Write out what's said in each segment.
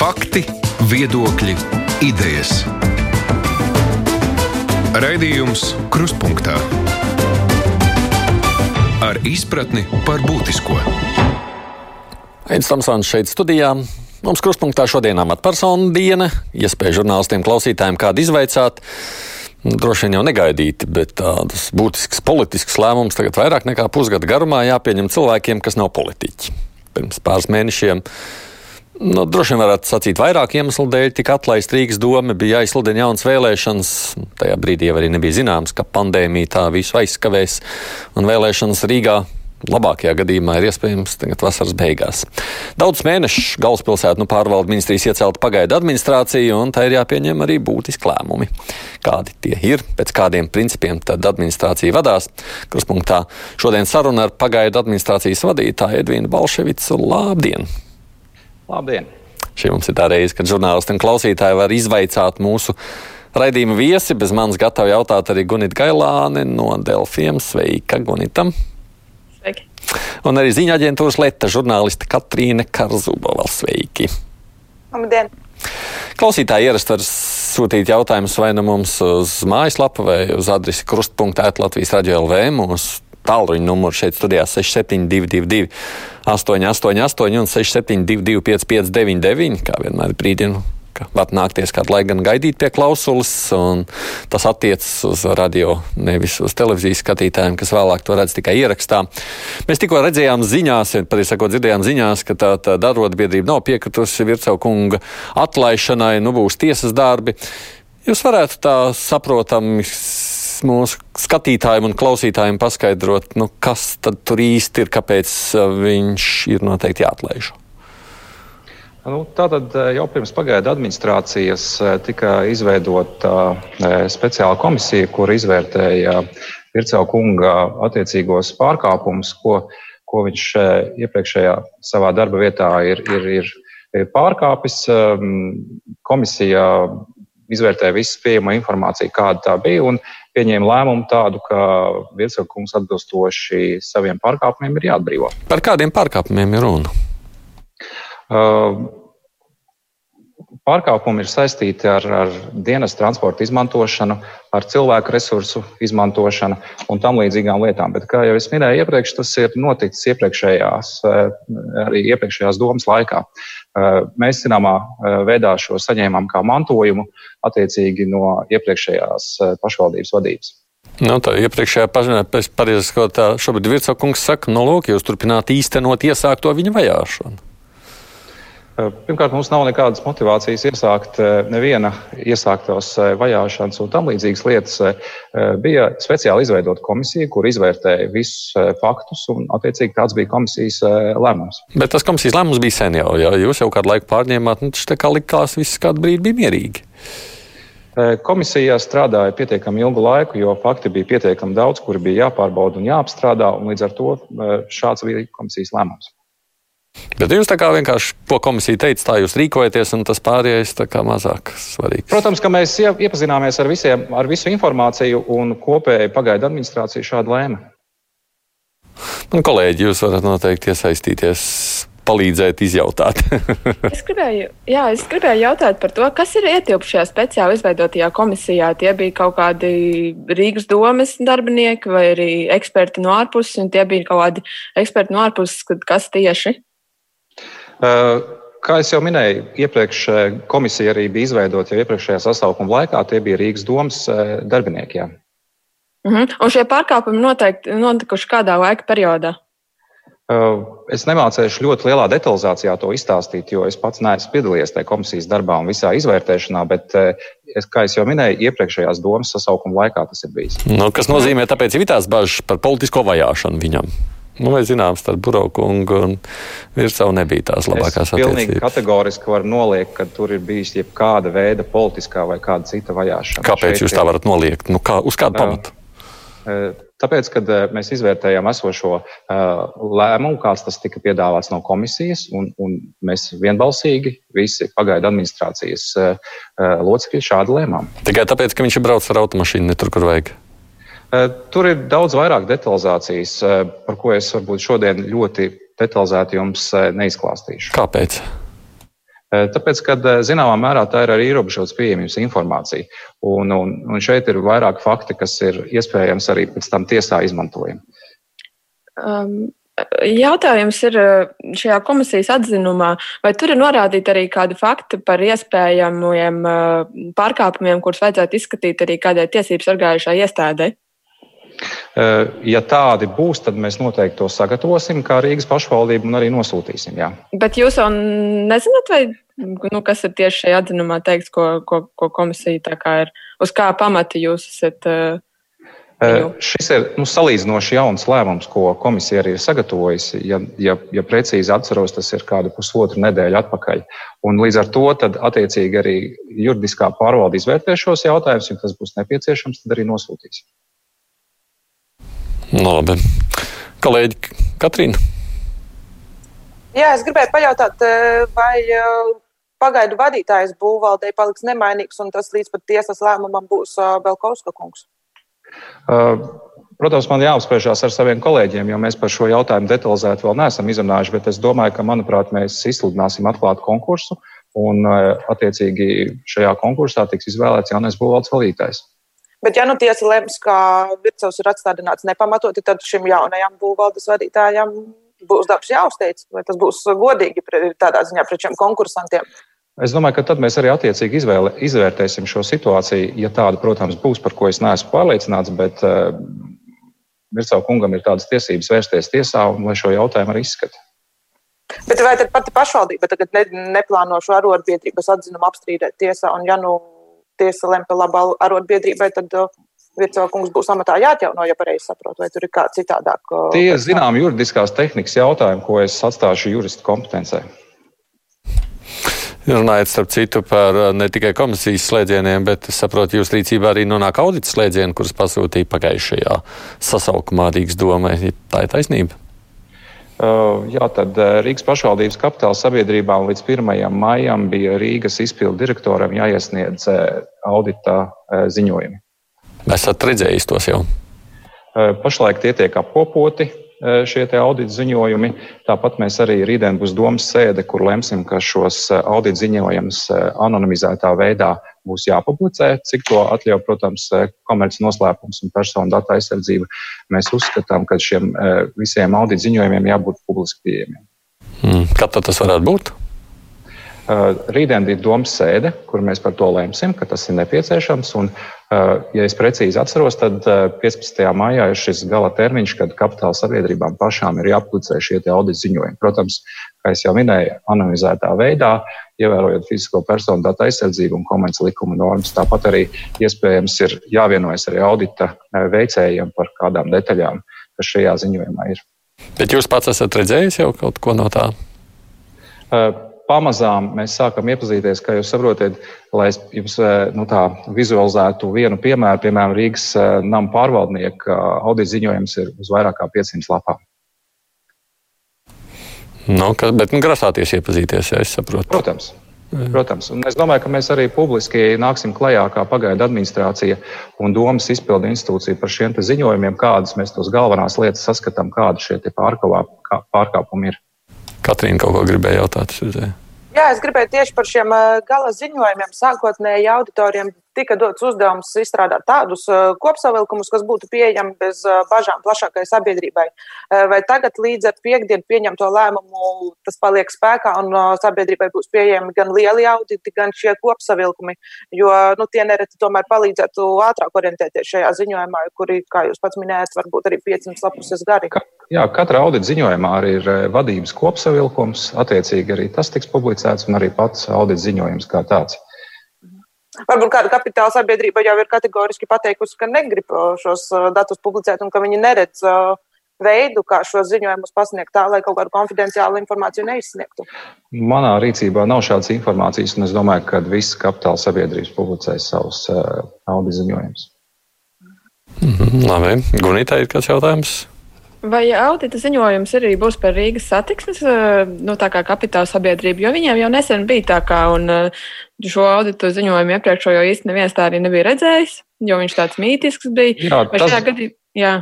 Fakti, viedokļi, idejas. Raidījums Krustpunktā ar izpratni par būtisko. Aizsmeļamies Tamsons šeit studijā. Mums krustpunktā šodien amatpersonu diena. Iespēja žurnālistiem, klausītājiem kādu izvaicāt. Droši vien jau negaidīti, bet tādas būtiskas politiskas lēmumus tagad vairāk nekā pusgada garumā jāpieņem cilvēkiem, kas nav politiķi. Pirms pāris mēnešiem Nu, droši vien varētu sacīt, vairāk iemeslu dēļ tika atlaista Rīgas doma, bija jāizsludina jaunas vēlēšanas. Tajā brīdī jau arī nebija zināms, ka pandēmija tā visu aizskavēs, un vēlēšanas Rīgā labākajā gadījumā ir iespējams tagad vasaras beigās. Daudz mēnešu galvaspilsētu nu, pārvalda ministrijas iecelta pagaidu administrācija, un tā ir jāpieņem arī būtiski lēmumi. Kādi tie ir, pēc kādiem principiem tad administrācija vadās? Kruspunktā šodien saruna ar pagaidu administrācijas vadītāju Edvīnu Balševicu. Labdien! Labdien! Šī mums ir tā reize, kad žurnālisti un klausītāji var izvaicāt mūsu raidījuma viesi. Bez manis gatavi jautāt arī Gunita Gailāne no Delfiem. Sveika, Gunitam! Sveiki! Un arī ziņa aģentūras Leta žurnāliste Katrīne Karzubova. Sveiki! Labdien! Klausītāji ierast var sūtīt jautājumus vai nu mums uz mājaslapu vai uz adresi krustpunktā Latvijas radio LV. Mūsu tālruņa numuru šeit studijā 6722, 888 un 672, 559, kā vienmēr brīdinu. Var nākties kādu laiku gan gaidīt pie klausulas, un tas attiecas uz radio, nevis uz televīzijas skatītājiem, kas vēlāk to redz tikai ierakstā. Mēs tikko redzējām ziņās, patiesībā dzirdējām ziņās, ka tā, tā arotbiedrība nav piekritusi Vircau kunga atlaišanai, nu būs tiesas darbi. Jūs varētu tā saprotami mūsu skatītājiem un klausītājiem paskaidrot, nu, kas tad tur īsti ir, kāpēc uh, viņš ir noteikti jāatlaiž? Nu, Tātad uh, jau pirms pagaidu administrācijas uh, tika izveidota speciāla komisija, kur izvērtēja Vircēla kunga attiecīgos pārkāpumus, ko, ko viņš iepriekšējā savā darba vietā ir, ir, ir pārkāpis. Um, komisija izvērtēja visu pieejamo informāciju, kāda tā bija, un pieņēma lēmumu tādu, ka virsrakums atbilstoši saviem pārkāpumiem ir jāatbrīvo. Par kādiem pārkāpumiem ir runa? Uh, Pārkāpumi ir saistīti ar, ar dienas transporta izmantošanu, ar cilvēku resursu izmantošanu un tam līdzīgām lietām. Bet, kā jau es minēju iepriekš, tas ir noticis iepriekšējās, arī iepriekšējās domas laikā. Mēs zināmā veidā šo saņēmām kā mantojumu attiecīgi no iepriekšējās pašvaldības vadības. Nu, tā iepriekšējā pareizes, ko tā šobrīd Virsakungs saka, nu, lūk, jūs turpināt īstenot iesākto viņa vajāšanu. Pirmkārt, mums nav nekādas motivācijas iesākt neviena iesāktos vajāšanas un tam līdzīgas lietas. Bija speciāli izveidota komisija, kur izvērtēja visus faktus, un attiecīgi tāds bija komisijas lēmums. Bet tas komisijas lēmums bija sen jau, ja jūs jau kādu laiku pārņēmāt, nu, tas tā kā likās, viss kādu brīdi bija mierīgi. Komisijā strādāja pietiekami ilgu laiku, jo fakti bija pietiekami daudz, kuri bija jāpārbauda un jāapstrādā, un līdz ar to šāds bija komisijas lēmums. Bet jūs tā kā vienkārši to komisija teica, tā jūs rīkojaties, un tas pārējais tā kā mazāk svarīgs. Protams, ka mēs iepazināmies ar, visiem, ar visu informāciju, un kopēji pagaidu administrācija šādu lēma. Un, kolēģi, jūs varat noteikti iesaistīties palīdzēt izjautāt. es, gribēju, jā, es gribēju jautāt par to, kas ir ietilpst šajā speciāli izveidotajā komisijā. Tie bija kaut kādi Rīgas domas darbinieki vai arī eksperti no ārpuses, un tie bija kaut kādi eksperti no ārpuses, kas tieši? Kā jau minēju, iepriekš komisija arī bija izveidota jau iepriekšējā sasaukuma laikā. Tie bija Rīgas domas darbinieki. Jā. Uh -huh. Un šie pārkāpumi noteikti notikuši kādā laika periodā? Es nemācīšu ļoti lielā detalizācijā to izstāstīt, jo es pats neesmu piedalījies tajā komisijas darbā un visā izvērtēšanā, bet, es, kā jau minēju, iepriekšējās domas sasaukuma laikā tas ir bijis. Nu, kas nozīmē, tāpēc ir tās bažas par politisko vajāšanu viņam? Nu, vai zināms, starp Burokungu un Virsavu nebija tās labākās attiecības. Pilnīgi kategoriski var noliekt, ka tur ir bijis jebkāda veida politiskā vai kāda cita vajāšana. Kāpēc Šeit jūs tā varat noliekt? Nu, kā, uz kādu pamatu? Tāpēc, kad mēs izvērtējām esošo lēmumu, kāds tas tika piedāvāts no komisijas, un, un mēs vienbalsīgi visi pagaidu administrācijas locekļi šādi lēmām. Tikai tāpēc, ka viņš ir braucis ar automašīnu ne tur, kur vajag. Eh, tur ir daudz vairāk detalizācijas, eh, par ko es varbūt šodien ļoti detalizēti jums eh, neizklāstīšu. Kāpēc? Tāpēc, ka zināmā mērā tā ir arī ierobežotas pieejamības informācija. Un, un, un šeit ir vairāk fakti, kas ir iespējams arī pēc tam tiesā izmantojami. Um, jautājums ir šajā komisijas atzinumā, vai tur ir norādīti arī kādi fakti par iespējamiem pārkāpumiem, kurus vajadzētu izskatīt arī kādai tiesības sargājušai iestādei? Eh, ja tādi būs, tad mēs noteikti to sagatavosim, kā Rīgas pašvaldība, un arī nosūtīsim. Jā. Bet jūs jau nezināt, vai, nu, kas ir tieši šajā atzinumā teikts, ko, ko, ko komisija ir, uz kā pamata jūs esat? Uh, Viņu. Šis ir nu, salīdzinoši jauns lēmums, ko komisija arī ir sagatavojusi. Ja, ja, ja precīzi atceros, tas ir kādu pusotru nedēļu atpakaļ. Un līdz ar to tad, attiecīgi arī juridiskā pārvalde izvērtēs šos jautājumus, ja tas būs nepieciešams, tad arī nosūtīs. Nu, labi. Kolēģi Katrīna. Jā, es gribēju pajautāt, eh, vai eh, pagaidu vadītājs būvvaldei paliks nemainīgs un tas līdz pat tiesas lēmumam būs Belkovska kungs? Protams, man jāapspriežās ar saviem kolēģiem, jo mēs par šo jautājumu detalizēti vēl neesam izrunājuši, bet es domāju, ka, manuprāt, mēs izsludināsim atklātu konkursu un, attiecīgi, šajā konkursā tiks izvēlēts jaunais būvvaldes vadītājs. Bet, ja nu tiesa lems, ka Vircevs ir atstādināts nepamatoti, tad šim jaunajam būvvaldes vadītājam būs darbs jāuzteic, vai tas būs godīgi tādā ziņā pret šiem konkursantiem. Es domāju, ka tad mēs arī attiecīgi izvēle, izvērtēsim šo situāciju. Ja tāda, protams, būs, par ko es neesmu pārliecināts, bet uh, Vircevs kungam ir tādas tiesības vērsties tiesā un lai šo jautājumu arī izskata. Bet vai tad pati pašvaldība tagad ne, neplāno šo arotbiedrības atzinumu apstrīdēt tiesā? Un, ja nu tiesa lem par labu arotbiedrībai, tad uh, Vircelkungs būs amatā jāatjauno, ja pareizi saprotu, vai tur ir kā citādāk. Uh, Tie ir zinām juridiskās tehnikas jautājumi, ko es atstāšu juristu kompetencē. Runājot starp citu par uh, ne tikai komisijas slēdzieniem, bet es saprotu, jūs rīcībā arī nonāk audita slēdzieni, kurus pasūtīja pagājušajā sasaukumā Rīgas domē. Tā ir taisnība. Uh, jā, tad uh, Rīgas pašvaldības kapitāla sabiedrībām līdz 1. maijam bija Rīgas izpildu direktoram jāiesniedz uh, audita ziņojumi. Esat redzējis tos jau? Pašlaik tie tiek apkopoti šie audita ziņojumi. Tāpat mēs arī rītdien būs domas sēde, kur lemsim, ka šos audita ziņojumus anonimizētā veidā būs jāpublicē, cik to atļauj, protams, komerces noslēpums un personu datu aizsardzība. Mēs uzskatām, ka šiem visiem audita ziņojumiem jābūt publiski pieejamiem. Hmm. Kad tas varētu būt? Rītdien ir domas sēde, kur mēs par to lēmsim, ka tas ir nepieciešams. Un, ja es precīzi atceros, tad 15. maijā ir šis gala termiņš, kad kapitāla sabiedrībām pašām ir jāpublicē šie audita ziņojumi. Protams, kā jau minēju, anonimizētā veidā, ievērojot fizisko personu datu aizsardzību un komerces likuma normas. Tāpat arī iespējams ir jāvienojas arī audita veicējiem par kādām detaļām, kas šajā ziņojumā ir. Bet jūs pats esat redzējis jau kaut ko no tā? Pamazām mēs sākam iepazīties, kā jūs saprotat, lai es jums eh, nu, tā, vizualizētu vienu piemēru. Piemēram, Rīgas eh, nama pārvaldnieka eh, audita ziņojums ir uz vairāk kā 500 lapām. Nu, ka, bet nu, grasāties iepazīties, ja es saprotu. Protams. Protams, un es domāju, ka mēs arī publiski nāksim klajā kā pagaidu administrācija un domas izpildu institūcija par šiem ziņojumiem, kādas mēs tos galvenās lietas saskatām, kādi šie pārkāpumi ir. Katrīna kaut ko gribēja jautāt. Jā, es gribēju tieši par šiem gala ziņojumiem. Sākotnēji auditoriem tika dots uzdevums izstrādāt tādus kopsavilkumus, kas būtu pieejami bez bažām plašākai sabiedrībai. Vai tagad līdz ar piekdienu pieņemto lēmumu tas paliek spēkā un sabiedrībai būs pieejami gan lieli auditi, gan šie kopsavilkumi, jo nu, tie nereti tomēr palīdzētu ātrāk orientēties šajā ziņojumā, kuri, kā jūs pats minējat, varbūt arī 500 lapuses gari. Ka, jā, katra audita ziņojumā arī ir vadības kopsavilkums, attiecīgi arī tas tiks publicēts un arī pats audita ziņojums kā tāds. Varbūt kāda kapitāla sabiedrība jau ir kategoriski pateikusi, ka negrib uh, šos uh, datus publicēt un ka viņi neredz uh, veidu, kā šo ziņojumus pasniegt tā, lai kaut kādu konfidenciālu informāciju neizsniegtu. Manā rīcībā nav šādas informācijas, un es domāju, ka visas kapitāla sabiedrības publicēs savus audio ziņojumus. Mm -hmm, labi, Gunītā ir kāds jautājums? Vai audita ziņojums arī būs par Rīgas satiksmes nu, kapitāla sabiedrību? Jo viņiem jau nesen bija tā kā, un šo auditu ziņojumu iepriekšējo īsti neviens tā arī nebija redzējis, jo viņš tāds mītisks bija. Jā, tas... gadī... jā.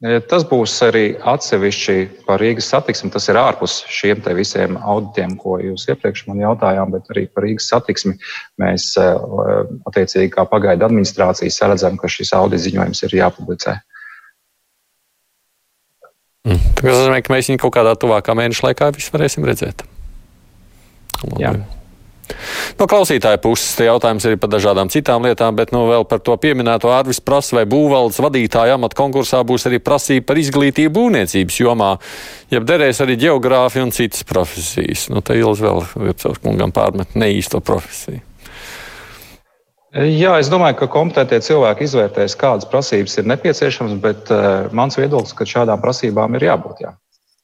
Tas būs arī atsevišķi par Rīgas satiksmi. Tas ir ārpus šiem visiem auditiem, ko jūs iepriekš man jautājām, bet arī par Rīgas satiksmi mēs attiecīgi kā pagaidu administrācija saredzam, ka šis audita ziņojums ir jāpublicē. Mm. Tas nozīmē, ka mēs viņu kaut kādā tuvākā mēneša laikā visu varēsim redzēt. Labi. Jā. No klausītāja puses jautājums ir par dažādām citām lietām, bet nu, vēl par to pieminēto Arvis prasa, vai būvvaldes vadītāja amata konkursā būs arī prasība par izglītību būvniecības jomā, ja derēs arī geogrāfi un citas profesijas. Nu, te Ilz vēl Vircevs kungam pārmet neīsto profesiju. Jā, es domāju, ka kompetenti cilvēki izvērtēs, kādas prasības ir nepieciešamas, bet uh, mans viedoklis, ka šādām prasībām ir jābūt. Jā.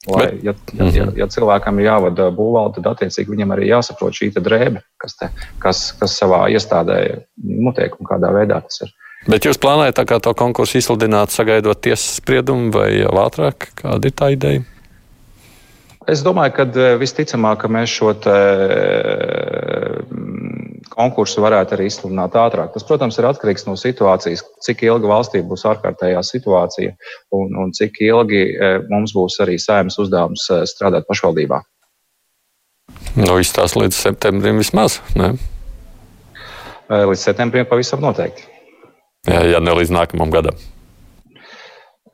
Lai, ja, ja, ja, ja cilvēkam ir jāvada būvvalde, tad attiecīgi viņam arī jāsaprot šī drēbe, kas, te, kas, kas savā iestādē notiek un kādā veidā tas ir. Bet jūs plānojat to konkursu izsludināt, sagaidot tiesas spriedumu vai ātrāk? Kāda ir tā ideja? Es domāju, ka eh, visticamāk, ka mēs šo konkursu varētu arī izsludināt ātrāk. Tas, protams, ir atkarīgs no situācijas, cik ilgi valstī būs ārkārtējā situācija un, un cik ilgi e, mums būs arī saimnes uzdevums e, strādāt pašvaldībā. Nu, izstāst līdz septembrim vismaz, ne? E, līdz septembrim pavisam noteikti. Jā, ja ne līdz nākamam gadam.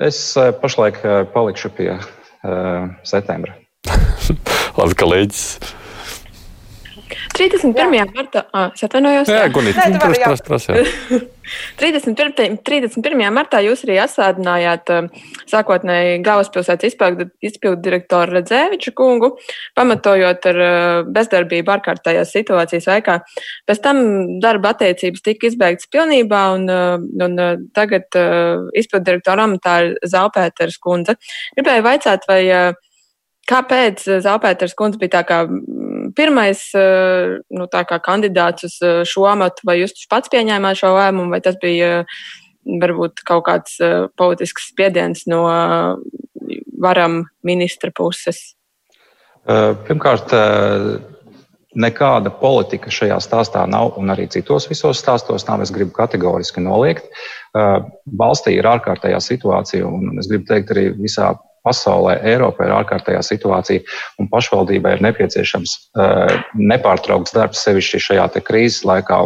Es pašlaik palikšu pie uh, septembra. Labi, kolēģis. 31. Jā. martā, ah, atvainojos. Jā, Gunīt, Nē, pras, pras, pras, jā. 31. 31. martā jūs arī asādinājāt sākotnēji galvaspilsētas izpildu direktoru Redzēviču kungu, pamatojot ar bezdarbību ārkārtējās situācijas laikā. Pēc tam darba attiecības tika izbeigtas pilnībā, un, un tagad izpildu direktora amatā ir Zaupēters kundze. Gribēju vaicāt, vai kāpēc Zaupēters kundze bija tā kā pirmais eh, nu, kandidāts uz eh, šo amatu, vai jūs pats pieņēmāt šo lēmumu, vai tas bija eh, varbūt kaut kāds politisks spiediens no varam ministra puses? Pirmkārt, nekāda politika šajā stāstā nav, un arī citos visos stāstos nav. Es gribu kategoriski noliegt. Valstī ir ārkārtējā situācija, un es gribu teikt arī visā pasaulē, Eiropā ir ārkārtējā situācija, un pašvaldībai ir nepieciešams uh, nepārtraukts darbs sevišķi šajā krīzes laikā.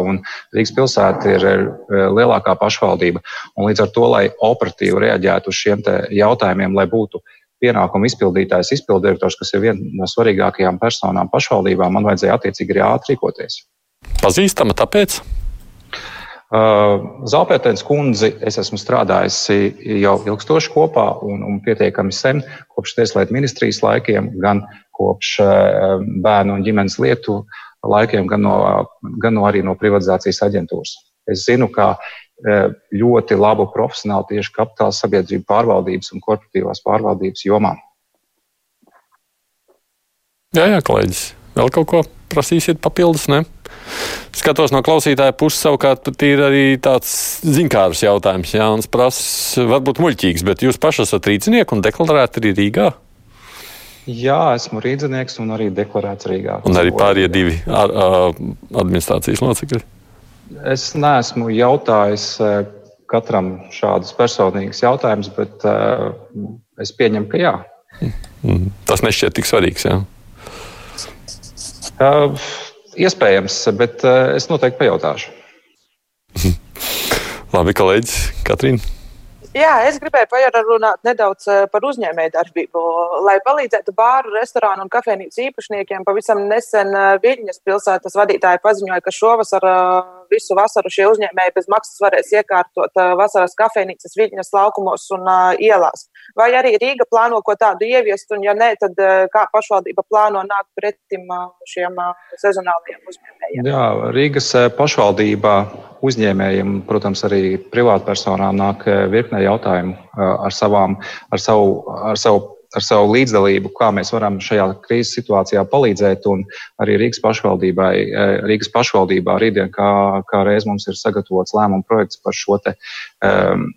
Rīgas pilsēta ir lielākā pašvaldība, un līdz ar to, lai operatīvi reaģētu uz šiem jautājumiem, lai būtu pienākumu izpildītājs, izpilddirektors, kas ir viena no svarīgākajām personām pašvaldībā, man vajadzēja attiecīgi arī ātri rīkoties. Pazīstama tāpēc? Zāpētēns kundzi es esmu strādājusi jau ilgstoši kopā un, un pietiekami sen, kopš Tieslietu ministrijas laikiem, gan kopš bērnu un ģimenes lietu laikiem, gan, no, gan no arī no privatizācijas aģentūras. Es zinu, ka ļoti labu profesionālu tieši kapitāla sabiedrību pārvaldības un korporatīvās pārvaldības jomā. Jā, jā, kolēģis. Vēl kaut ko prasīsiet papildus, ne? Skatos no klausītāja puses, savukārt pat ir arī tāds zinkārs jautājums. Jānis prasa, varbūt muļķīgs, bet jūs paši esat rīznieki un deklarēti arī Rīgā? Jā, esmu rīznieks un arī deklarēts Rīgā. Un arī pārējie divi ar, ar, administrācijas locekļi? Es neesmu jautājis katram šādus personīgus jautājumus, bet uh, es pieņemu, ka jā. Mm, tas nešķiet tik svarīgs. Jā. Uh, Iespējams, bet uh, es noteikti pajautāšu. Labi, kolēģis Katrīna. Jā, es gribēju parunāt nedaudz eh, par uzņēmēju darbību. Lai palīdzētu bāru, restorānu un kafejnīcu īpašniekiem, pavisam nesen eh, Viļņas pilsētas vadītāji paziņoja, ka šovasar visu vasaru šie uzņēmēji bez maksas varēs iekārtot vasaras kafejnīcas Viļņas laukumos un ielās. Vai arī Rīga plāno ko tādu ieviest, un ja nē, tad kā pašvaldība plāno nākt pretim šiem sezonālajiem uzņēmējiem? Jā, Rīgas pašvaldībā uzņēmējiem, protams, arī privātpersonām nāk virknē jautājumu ar, savām, ar, savu, ar savu ar savu līdzdalību, kā mēs varam šajā krīzes situācijā palīdzēt. Un arī Rīgas pašvaldībai, Rīgas pašvaldībā rītdien kā, kā reiz mums ir sagatavots lēmumu projekts par šo te um,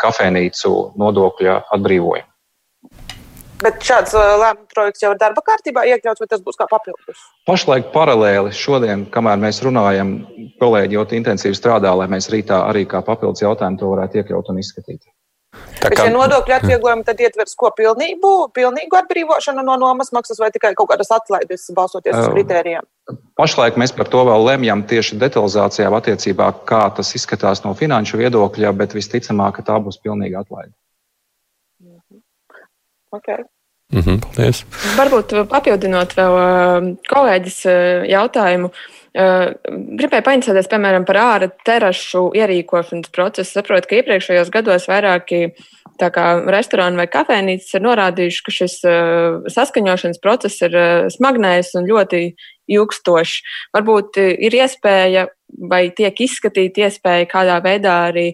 kafejnīcu nodokļa atbrīvojumu. Bet šāds lēmuma projekts jau ir darba kārtībā iekļauts, vai tas būs kā papildus? Pašlaik paralēli šodien, kamēr mēs runājam, kolēģi ļoti intensīvi strādā, lai mēs rītā arī kā papildus jautājumu to varētu iekļaut un izskatīt. Tā kā... šie nodokļu atvieglojumi tad ietvers ko pilnību, pilnīgu atbrīvošanu no nomas maksas vai tikai kaut kādas atlaides balsoties uz kritērijiem? Pašlaik mēs par to vēl lemjam tieši detalizācijā attiecībā, kā tas izskatās no finanšu viedokļa, bet visticamāk, ka tā būs pilnīga atlaide. Mhm. Okay. Mm -hmm, paldies. Varbūt papildinot vēl kolēģis jautājumu. Gribēju painteresēties, piemēram, par ārā terašu ierīkošanas procesu. Saprotu, ka iepriekšējos gados vairāki restorāni vai kafejnīcas ir norādījuši, ka šis saskaņošanas process ir smagnējs un ļoti ilgstošs. Varbūt ir iespēja vai tiek izskatīta iespēja kādā veidā arī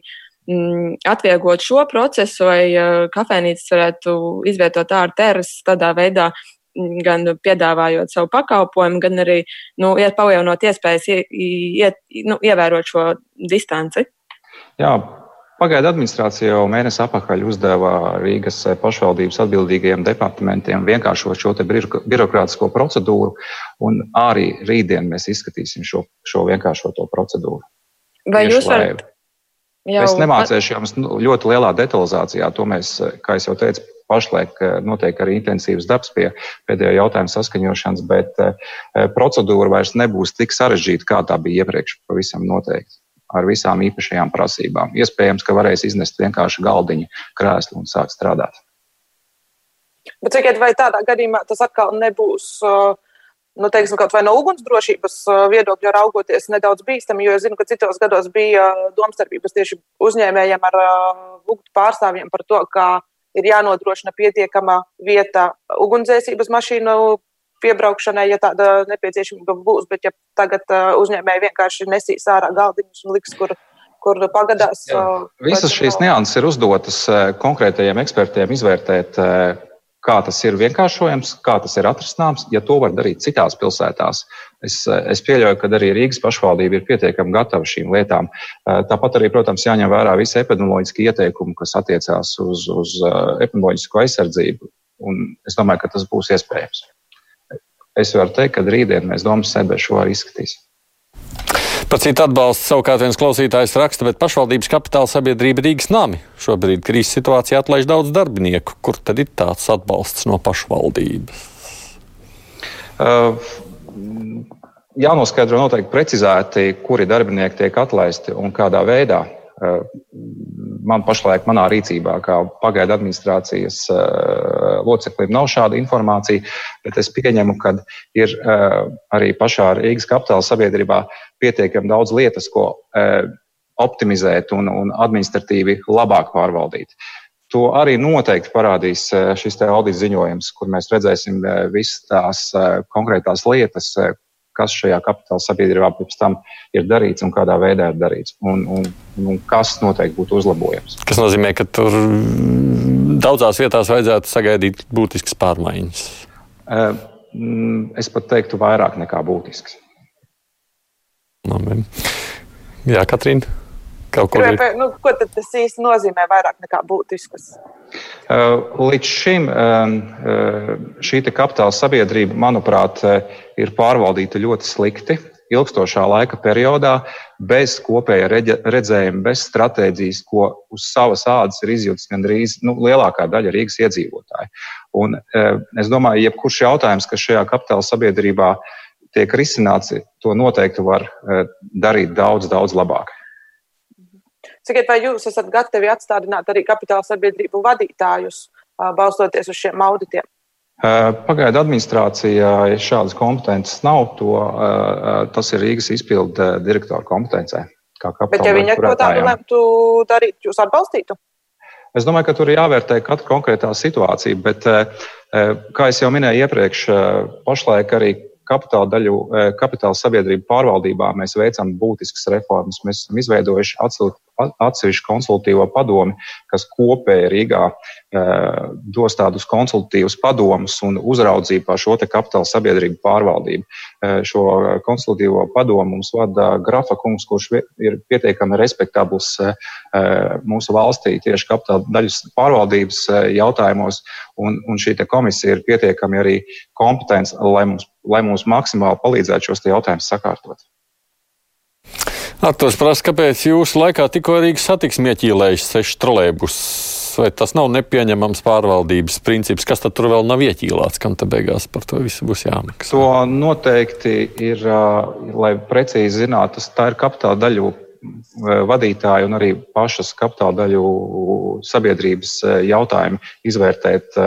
Mm, atvieglot šo procesu, vai kafejnīcas varētu izvietot ārā terases tādā veidā, gan piedāvājot savu pakalpojumu, gan arī nu, palielinot iespējas iet, nu, ievērot šo distanci. Jā, Pagaidu administrācija jau mēnesi atpakaļ uzdeva Rīgas pašvaldības atbildīgajiem departamentiem vienkāršot šo birokrātisko procedūru, un arī rītdien mēs izskatīsim šo, šo vienkāršoto procedūru. Vai Tieši, jūs varat Jau... Es nemācīšu jums nu, ļoti lielā detalizācijā. To mēs, kā jau teicu, pašlaik eh, notiek arī intensīvs darbs pie pēdējo jautājumu saskaņošanas, bet eh, procedūra vairs nebūs tik sarežģīta, kā tā bija iepriekš, pavisam noteikti. Ar visām īpašajām prasībām. Iespējams, ka varēs iznest vienkārši galdiņu, krēslu un sākt strādāt. Bet cikiet, vai tādā gadījumā tas atkal nebūs uh, nu, teiksim, kaut vai no ugunsdrošības uh, viedokļa raugoties, nedaudz bīstami, jo es zinu, ka citos gados bija uh, domstarpības tieši uzņēmējiem ar lūgtu uh, pārstāvjiem par to, ka ir jānodrošina pietiekama vieta ugunsdzēsības mašīnu piebraukšanai, ja tāda nepieciešamība būs, bet ja tagad uzņēmēji vienkārši nesīs ārā galdiņus un liks, kur kur pagadās. Jā. Visas šīs nianses ir uzdotas konkrētajiem ekspertiem izvērtēt, kā tas ir vienkāršojams, kā tas ir atrisināms, ja to var darīt citās pilsētās. Es, es pieļauju, ka arī Rīgas pašvaldība ir pietiekami gatava šīm lietām. Tāpat arī, protams, jāņem vērā visi epidemioloģiski ieteikumi, kas attiecās uz, uz epidemioloģisko aizsardzību. Un es domāju, ka tas būs iespējams. Es varu teikt, ka rītdien mēs domas sēdē šo arī izskatīsim. Par citu atbalstu savukārt viens klausītājs raksta, bet pašvaldības kapitāla sabiedrība Rīgas nami šobrīd krīzes situācijā atlaiž daudz darbinieku. Kur tad ir tāds atbalsts no pašvaldības? Uh, jānoskaidro noteikti precizēti, kuri darbinieki tiek atlaisti un kādā veidā. Uh, man pašlaik, manā rīcībā, kā pagaidu administrācijas uh, loceklim, nav šāda informācija, bet es pieņemu, ka ir uh, arī pašā Rīgas kapitāla sabiedrībā pietiekami daudz lietas, ko optimizēt un, un administratīvi labāk pārvaldīt. To arī noteikti parādīs šis audits ziņojums, kur mēs redzēsim visas tās konkrētās lietas, kas šajā kapitāla sabiedrībā pēc tam ir darīts un kādā veidā ir darīts, un, un, un kas noteikti būtu uzlabojams. Tas nozīmē, ka tur daudzās vietās vajadzētu sagaidīt būtiskas pārmaiņas. Es pat teiktu, vairāk nekā būtisks. Labi. Jā, Katrīna. Kaut ko tādu. Nu, ko tas īsti nozīmē vairāk nekā būtiskas? Uh, līdz šim um, uh, šī kapitāla sabiedrība, manuprāt, uh, ir pārvaldīta ļoti slikti. Ilgstošā laika periodā, bez kopēja redzējuma, bez stratēģijas, ko uz savas ādas ir izjūtis gandrīz nu, lielākā daļa Rīgas iedzīvotāju. Un, es domāju, jebkurš jautājums, kas šajā kapitāla sabiedrībā tiek risināts, to noteikti var darīt daudz, daudz labāk. Sakiet, vai jūs esat gatavi atstādināt arī kapitāla sabiedrību vadītājus, balstoties uz šiem auditiem? Pagaidu administrācijā šādas kompetences nav. To, tas ir Rīgas izpildu direktora kompetencē. Bet, ja viņi to tādu lemtu darīt, jūs atbalstītu? Es domāju, ka tur ir jāvērtē katra konkrētā situācija, bet, kā jau minēju iepriekš, pašlaik arī kapitāla daļu, kapitāla sabiedrību pārvaldībā mēs veicam būtiskas reformas. Mēs esam izveidojuši atsevišķu konsultīvo padomi, kas kopēji Rīgā dos tādus konsultīvus padomus un uzraudzību pār šo kapitāla sabiedrību pārvaldību. Šo konsultīvo padomu mums vada Grafa kungs, kurš ir pietiekami respektabls mūsu valstī tieši kapitāla daļas pārvaldības jautājumos, un, un šī komisija ir pietiekami arī kompetents, lai mums lai mums maksimāli palīdzētu šos jautājumus sakārtot. Arktūrs prasa, kāpēc jūsu laikā tikko Rīgas satiksmi ieķīlējuši seši trolēbus? vai tas nav nepieņemams pārvaldības princips, kas tad tur vēl nav ieķīlāts, kam te beigās par to visu būs jāmaksā? To noteikti ir, lai precīzi zinātu, tas tā ir kapitāla daļu vadītāji un arī pašas kapitāla daļu sabiedrības jautājumi izvērtēt,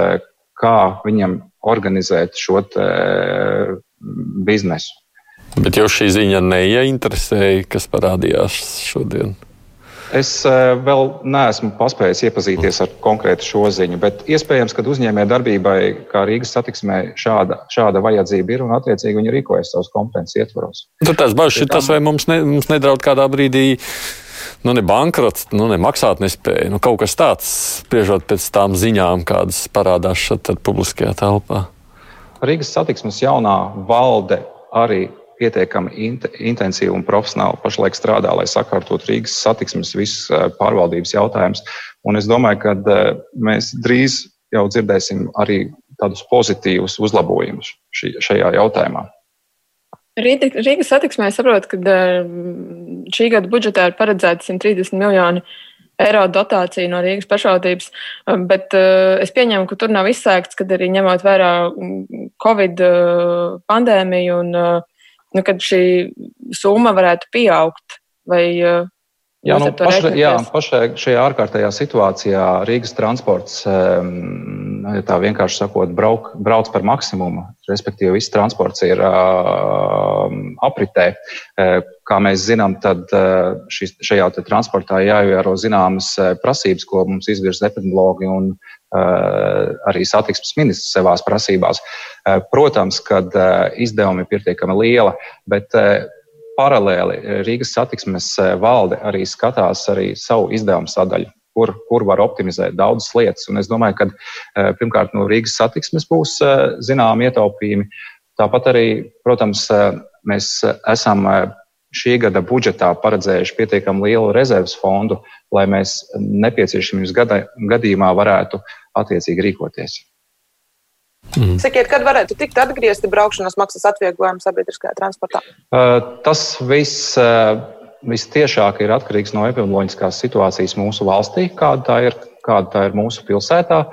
kā viņam organizēt šo biznesu. Bet jau šī ziņa neieinteresēja, kas parādījās šodien. Es vēl neesmu paspējis iepazīties ar konkrētu šo ziņu, bet iespējams, ka uzņēmējdarbībai, kā Rīgas satiksmē, šāda, šāda vajadzība ir un attiecīgi viņi rīkojas savus kompetences ietvaros. Tur tas bažas ir tas, vai mums, ne, mums nedraud kādā brīdī. Nu, ne bankrots, nu, ne maksāt nespēja. Nu, kaut kas tāds, spriežot pēc tām ziņām, kādas parādās šeit publiskajā telpā. Rīgas satiksmes jaunā valde arī pietiekami int intensīvi un profesionāli pašlaik strādā, lai sakārtot Rīgas satiksmes visus eh, pārvaldības jautājumus. Un es domāju, ka eh, mēs drīz jau dzirdēsim arī tādus pozitīvus uzlabojumus šajā jautājumā. Rīgas satiksmē saprot, ka eh, šī gada budžetā ir paredzēta 130 miljoni eiro dotācija no Rīgas pašvaldības, bet es pieņemu, ka tur nav izsēgts, kad arī ņemot vērā mm, Covid pandēmiju un nu, kad šī summa varētu pieaugt? Vai, uh, Jā, nu, pašai, jā, pašai šajā ārkārtējā situācijā Rīgas transports, um, tā vienkārši sakot, brauk, brauc par maksimumu. Respektīvi, viss transports ir uh, apritē. Uh, kā mēs zinām, tad uh, šis, šajā transportā jāievēro zināmas prasības, ko mums izvirza epidemiologi un arī satiksmes ministrs savās prasībās. Uh, protams, ka uh, izdevumi ir pietiekami liela, bet paralēli Rīgas satiksmes eh, valde arī skatās arī savu izdevumu sadaļu. Kur, kur var optimizēt daudzas lietas. Un es domāju, ka eh, pirmkārt no Rīgas satiksmes būs eh, zināmi ietaupījumi. Tāpat arī, protams, mēs esam šī gada budžetā paredzējuši pietiekami lielu rezerves fondu, lai mēs nepieciešamības gadījumā varētu attiecīgi rīkoties. Mm. Sakiet, kad varētu tikt atgriezti braukšanas maksas atvieglojumi sabiedriskajā transportā? Tas viss vistiešāk ir atkarīgs no epidemioloģiskās situācijas mūsu valstī, kāda tā ir, kāda tā ir mūsu pilsētā.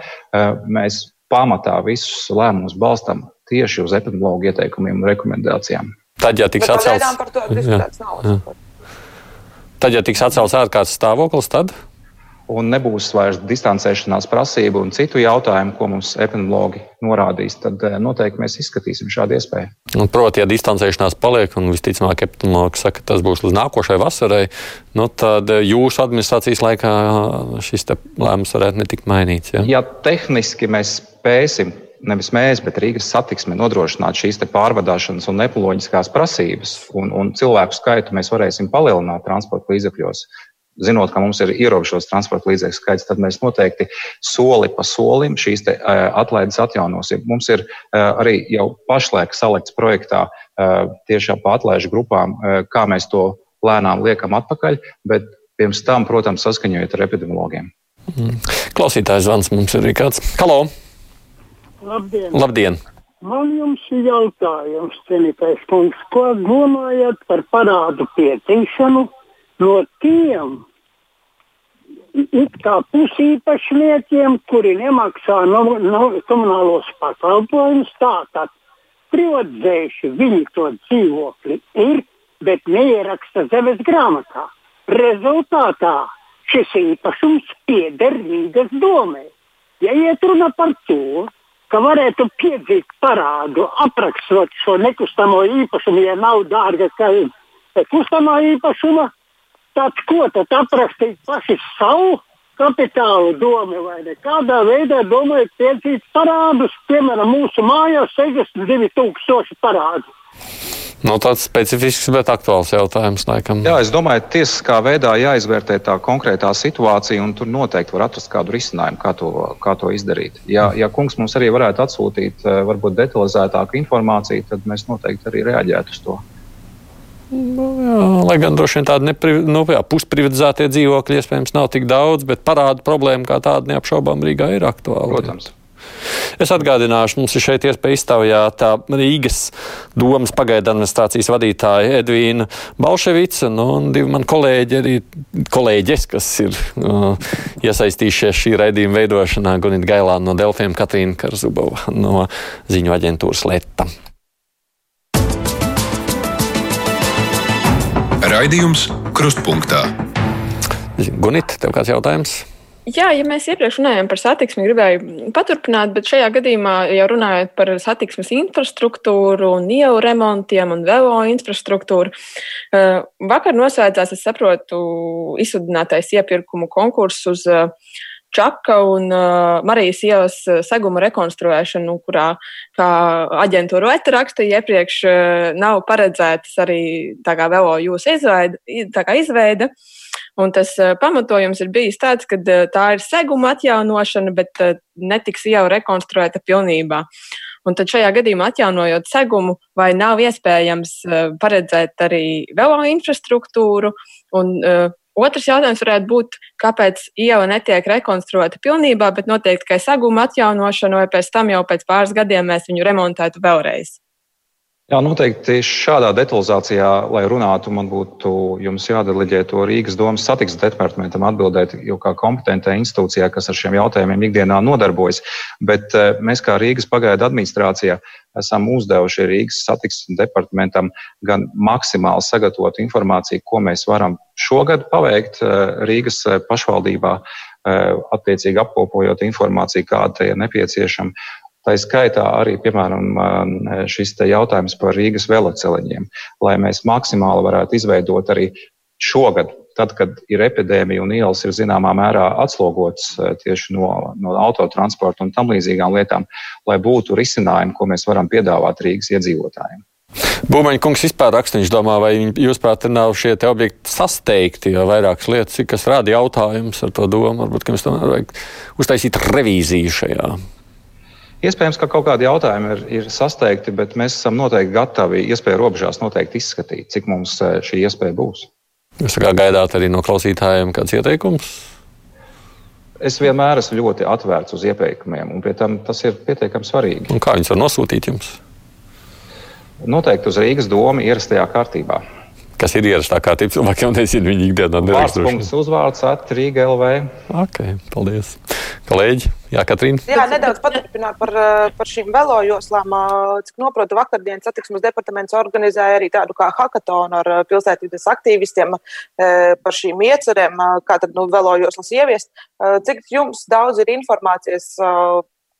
Mēs pamatā visus lēmumus balstam tieši uz epidemiologu ieteikumiem un rekomendācijām. Tad, ja tiks atcelts, tad, ja tiks atcelts ārkārtas stāvoklis, tad? un nebūs vairs distancēšanās prasību un citu jautājumu, ko mums epidemiologi norādīs, tad eh, noteikti mēs izskatīsim šādu iespēju. Un, proti, ja distancēšanās paliek, un visticamāk, epidemiologi saka, ka tas būs līdz nākošajai vasarai, nu, tad eh, jūsu administrācijas laikā šis lēmums varētu netikt mainīts. Ja? ja tehniski mēs spēsim nevis mēs, bet Rīgas satiksme nodrošināt šīs pārvadāšanas un nepoloģiskās prasības, un, un cilvēku skaitu mēs varēsim palielināt transporta līdzekļos zinot, ka mums ir ierobežots transporta līdzekļu skaits, tad mēs noteikti soli pa solim šīs te, uh, atlaides atjaunosim. Mums ir uh, arī jau pašlaik salikts projektā uh, tiešām pa atlaižu grupām, kā mēs to lēnām liekam atpakaļ, bet pirms tam, protams, saskaņojot ar epidemiologiem. Mm. Klausītājs zvans mums ir kāds. Halo! Labdien! Labdien. Man jums ir jautājums, cienītais kungs, ko domājat par parādu pieteikšanu no tiem it kā pusīpašniekiem, kuri nemaksā no, no komunālos pakalpojumus, tātad privatdzējuši viņi to dzīvokli ir, bet neieraksta zemes grāmatā. Rezultātā šis īpašums pieder Rīgas domē. Ja iet runa par to, ka varētu piedzīt parādu, aprakstot šo nekustamo īpašumu, ja nav dārga kā kustamā īpašuma, Tad ko tad aprakstīt paši savu kapitālu domu vai ne? Kādā veidā domājat piedzīt parādus, piemēram, mūsu mājās 62 tūkstoši parādu? Nu, tāds specifisks, bet aktuāls jautājums. Laikam. Jā, es domāju, ka tiesiskā veidā jāizvērtē tā konkrētā situācija, un tur noteikti var atrast kādu risinājumu, kā to, kā to izdarīt. Ja, ja kungs mums arī varētu atsūtīt eh, varbūt detalizētāku informāciju, tad mēs noteikti arī reaģētu uz to. Nu, jā, lai gan droši vien tādi nepri, nu, jā, pusprivatizētie dzīvokļi iespējams nav tik daudz, bet parādu problēma kā tāda neapšaubām Rīgā ir aktuāla. Protams. Es atgādināšu, mums ir šeit iespēja iztaujāt Rīgas domas pagaidu administrācijas vadītāja Edvīna Balševica nu, un divi mani kolēģi, arī kolēģis, kas ir uh, iesaistījušies šī raidījuma veidošanā, Gunita Gailāna no Delfiem, Katrīna Karzubova no ziņu aģentūras Leta. Raidījums Krustpunktā. Gunita, tev kāds jautājums? Jā, ja mēs iepriekš runājām par satiksmi, gribēju paturpināt, bet šajā gadījumā jau runājot par satiksmes infrastruktūru, un ielu remontiem un velo infrastruktūru. Eh, vakar noslēdzās, es saprotu, izsludinātais iepirkumu konkurss uz eh, Čaka un uh, Marijas ielas seguma rekonstruēšanu, kurā, kā aģentūra Leta rakstīja iepriekš, nav paredzētas arī tā kā velo jūsu izveida. Tā kā izveida. Uh, Un tas uh, pamatojums ir bijis tāds, ka uh, tā ir seguma atjaunošana, bet uh, netiks jau rekonstruēta pilnībā. Un tad šajā gadījumā, atjaunojot segumu, vai nav iespējams paredzēt arī velo infrastruktūru? Un, uh, Otrs jautājums varētu būt, kāpēc iela netiek rekonstruēta pilnībā, bet noteikti tikai seguma atjaunošana, vai pēc tam jau pēc pāris gadiem mēs viņu remontētu vēlreiz. Jā, noteikti šādā detalizācijā, lai runātu, man būtu jādeleģē to Rīgas domas satiksmes departamentam atbildēt, jo kā kompetentai institūcijā, kas ar šiem jautājumiem ikdienā nodarbojas. Bet eh, mēs kā Rīgas pagaidu administrācijā esam uzdevuši Rīgas satiksmes departamentam gan maksimāli sagatavot informāciju, ko mēs varam šogad paveikt eh, Rīgas eh, pašvaldībā, attiecīgi apkopojot informāciju, kāda ir nepieciešama Tā skaitā arī, piemēram, šis jautājums par Rīgas veloceliņiem, lai mēs maksimāli varētu izveidot arī šogad, tad, kad ir epidēmija un ielas ir zināmā mērā atslogotas eh, tieši no, no autotransporta un tam līdzīgām lietām, lai būtu risinājumi, ko mēs varam piedāvāt Rīgas iedzīvotājiem. Būmaņa kungs vispār raksta, viņš domā, vai jūs prāt nav šie te objekti sasteigti, jo vairākas lietas, kas rada jautājumus ar to domu, varbūt, ka mums tomēr vajag uztaisīt revīziju šajā Iespējams, ka kaut kādi jautājumi ir, ir sasteigti, bet mēs esam noteikti gatavi iespēju robežās noteikti izskatīt, cik mums eh, šī iespēja būs. Jūs kā gaidāt arī no klausītājiem kāds ieteikums? Es vienmēr esmu ļoti atvērts uz ieteikumiem, un pie tam tas ir pietiekami svarīgi. Un kā viņus var nosūtīt jums? Noteikti uz Rīgas domu ierastajā kārtībā kas ir ierastā kārtība cilvēkiem, nezinu, viņi ikdienā nedrīkst. Vārds uzvārds atrīga LV. Ok, paldies. Kolēģi, jā, Katrīna. Jā, nedaudz paturpināt par, par šīm velojoslām. Cik noprotu, vakardien satiksmes departaments organizēja arī tādu kā hackathonu ar pilsētvidas aktīvistiem par šīm iecerēm, kā tad nu, velojoslas ieviest. Cik jums daudz ir informācijas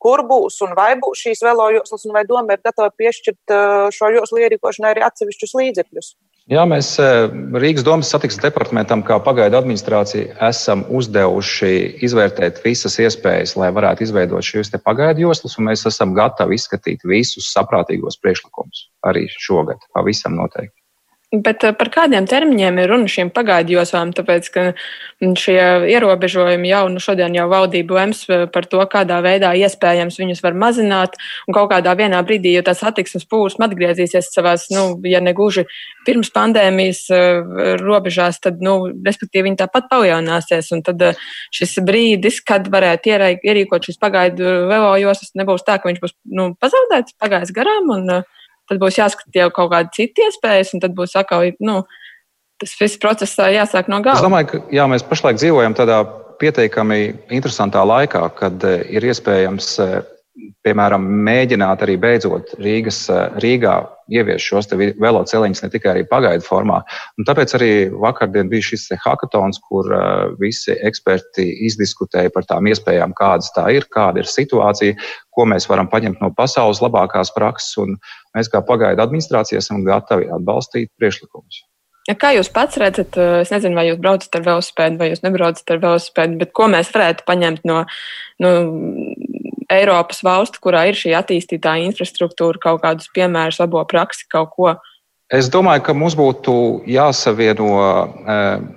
kur būs un vai būs šīs velojoslas, un vai doma ir gatava piešķirt šo joslu ierīkošanai arī atsevišķus līdzekļus? Jā, mēs eh, Rīgas domas satiksmes departamentam, kā pagaidu administrācija, esam uzdevuši izvērtēt visas iespējas, lai varētu izveidot šīs pagaidu joslas, un mēs esam gatavi izskatīt visus saprātīgos priekšlikumus arī šogad. Pavisam noteikti. Bet eh, par kādiem termiņiem ir runa šīm pagaidu joslām? Tāpēc, ka šie ierobežojumi jau nu, šodien jau valdība lems eh, par to, kādā veidā iespējams viņus var mazināt. Un kaut kādā vienā brīdī, ja tas attieksmes plūsma atgriezīsies savās, nu, ja ne gluži pirms pandēmijas eh, robežās, tad, nu, respektīvi, viņi tāpat palielināsies. Un tad šis brīdis, kad varētu ierīkot šīs pagaidu velo joslas, nebūs tā, ka viņš būs nu, pazaudēts, pagājis garām. Un, tad būs jāskatās jau kaut kāda cita iespējas, un tad būs atkal, nu, tas viss process jāsāk no gala. Es domāju, ka jā, mēs pašlaik dzīvojam tādā pietiekami interesantā laikā, kad ir iespējams, piemēram, mēģināt arī beidzot Rīgas, Rīgā ievies šos veloceliņus ne tikai pagaidu formā. Un tāpēc arī vakardien bija šis hackathons, kur visi eksperti izdiskutēja par tām iespējām, kādas tā ir, kāda ir situācija, ko mēs varam paņemt no pasaules labākās prakses. Un mēs kā pagaidu administrācija esam gatavi atbalstīt priekšlikumus. Kā jūs pats redzat, es nezinu, vai jūs braucat ar velosipēdu, vai jūs nebraucat ar velosipēdu, bet ko mēs varētu paņemt no, no Eiropas valstu, kurā ir šī attīstītā infrastruktūra, kaut kādus piemērus, labo praksi, kaut ko? Es domāju, ka mums būtu jāsavieno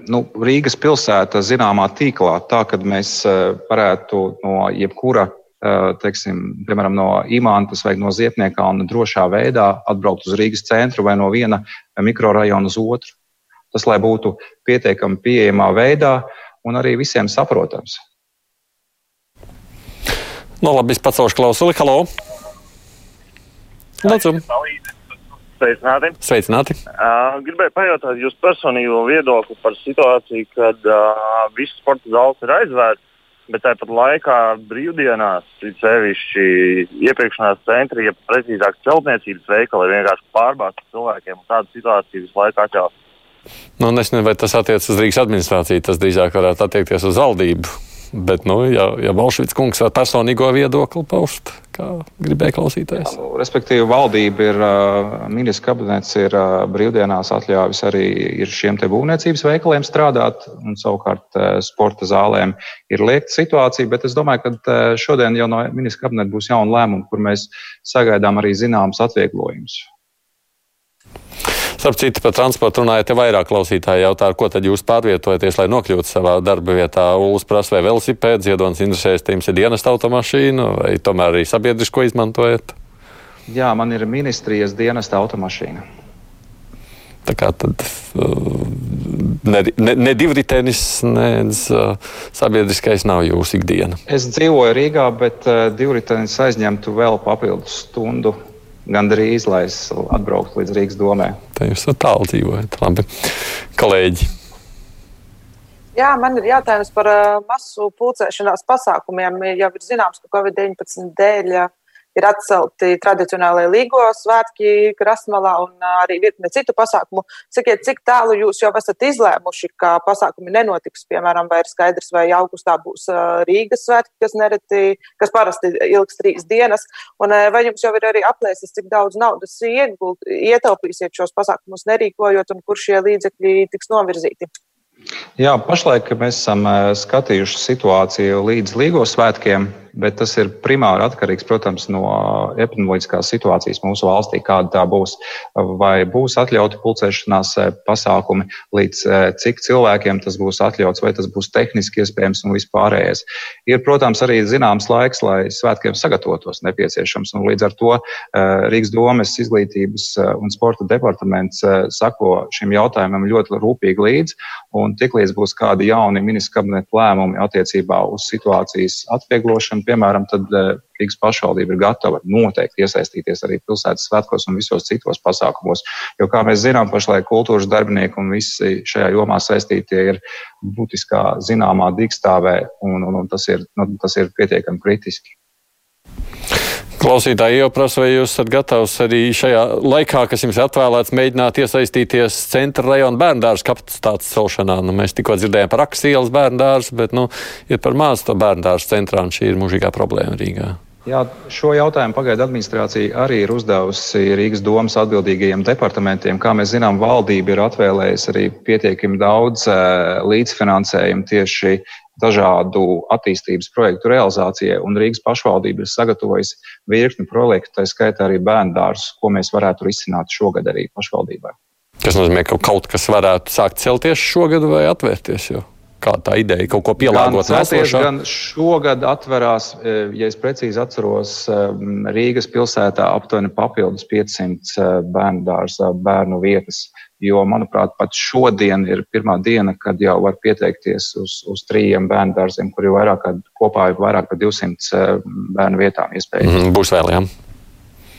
nu, Rīgas pilsēta zināmā tīklā, tā ka mēs varētu no jebkura teiksim, piemēram, no Imantas vai no Ziepniekā un drošā veidā atbraukt uz Rīgas centru vai no viena mikrorajona uz otru. Tas, lai būtu pietiekami pieejamā veidā un arī visiem saprotams. Nu, labi, es pacelšu klausuli. Halo! Lūdzu! Sveicināti! Sveicināti. Uh, gribēju pajautāt jūsu personīgo viedokli par situāciju, kad uh, visas sporta zāles ir aizvērtas, bet tāpat laikā brīvdienās, sevišķi iepirkšanās centri, ja precīzāk celtniecības veikali, vienkārši pārbāzti cilvēkiem. Tāda situācija visu laiku atļaus. Nu, es nezinu, vai tas attiecas uz Rīgas administrāciju. Tas drīzāk varētu attiekties uz valdību. Bet, nu, ja, ja Balšvits kungs var personīgo viedokli paust, kā gribēja klausīties. Jā, nu, respektīvi, valdība ir, ministrs kabinets ir brīvdienās atļāvis arī šiem te būvniecības veikaliem strādāt, un savukārt sporta zālēm ir liekta situācija, bet es domāju, ka šodien jau no ministra kabineta būs jauna lēmuma, kur mēs sagaidām arī zināmas atvieglojumus. Starp citu, par transportu runājot, te vairāk klausītāji jautā, ko tad jūs pārvietojaties, lai nokļūtu savā darba vietā. Ulas prasa vai velosipēds, Ziedonis interesēs, jums ir dienas automašīna vai tomēr arī sabiedrisko izmantojat? Jā, man ir ministrijas dienas automašīna. Tā kā tad ne, ne, ne divritenis, ne uh, sabiedriskais nav jūsu ikdiena. Es dzīvoju Rīgā, bet uh, divritenis aizņemtu vēl papildus stundu gandrīz, lai es atbrauktu līdz Rīgas domē. Tā jūs tālu dzīvojat. Labi, kolēģi. Jā, man ir jautājums par uh, masu pulcēšanās pasākumiem. Jau ir zināms, ka Covid-19 dēļ uh, ir atcelti tradicionālajie līgo svētki Krasmalā un arī virkne citu pasākumu. Sakiet, cik tālu jūs jau esat izlēmuši, ka pasākumi nenotiks, piemēram, vai ir skaidrs, vai augustā būs Rīgas svētki, kas nereti, kas parasti ilgs trīs dienas, un vai jums jau ir arī aplēses, cik daudz naudas iegult, ietaupīsiet šos pasākumus nerīkojot un kur šie līdzekļi tiks novirzīti? Jā, pašlaik mēs esam skatījuši situāciju līdz Līgos svētkiem bet tas ir primāri atkarīgs, protams, no epidemioloģiskās situācijas mūsu valstī, kāda tā būs. Vai būs atļauti pulcēšanās eh, pasākumi, līdz eh, cik cilvēkiem tas būs atļauts, vai tas būs tehniski iespējams un vispārējais. Ir, protams, arī zināms laiks, lai svētkiem sagatavotos nepieciešams, un līdz ar to Rīgas domes izglītības un sporta departaments sako šim jautājumam ļoti rūpīgi līdzi, un tiklīdz būs kādi jauni ministra kabineta lēmumi attiecībā uz situācijas atvieglošanu, piemēram, tad eh, Rīgas pašvaldība ir gatava noteikti iesaistīties arī pilsētas svētkos un visos citos pasākumos. Jo, kā mēs zinām, pašlaik kultūras darbinieki un visi šajā jomā saistītie ir būtiskā zināmā digstāvē, un, un, un tas, ir, nu, tas ir pietiekami kritiski. Klausītāji jau prasa, vai jūs esat gatavs arī šajā laikā, kas jums atvēlēts, mēģināt iesaistīties centra rajona bērndārs kapacitātes celšanā. Nu, mēs tikko dzirdējām par Aksielas bērndārs, bet nu, ir par maz to bērndārs centrā, un šī ir mūžīgā problēma Rīgā. Jā, šo jautājumu pagaidu administrācija arī ir uzdevusi Rīgas domas atbildīgajiem departamentiem. Kā mēs zinām, valdība ir atvēlējusi arī pietiekami daudz uh, līdzfinansējumu tieši dažādu attīstības projektu realizācijai, un Rīgas pašvaldība ir sagatavojusi virkni projektu, tā skaitā arī bērnu dārzus, ko mēs varētu risināt šogad arī pašvaldībai. Tas nozīmē, ka kaut kas varētu sākt celties šogad vai atvērties jau? Kā tā ideja kaut ko pielāgot nākošā? Gan šogad atverās, e, ja es precīzi atceros, e, Rīgas pilsētā aptuveni papildus 500 e, bērnu dārza bērnu vietas Jo, manuprāt, pat šodien ir pirmā diena, kad jau var pieteikties uz, uz trījiem bērnu dārziem, kur ir vairāk kopā ir vairāk par 200 eh, bērnu vietām iespējams. Mm, būs vēl, jā.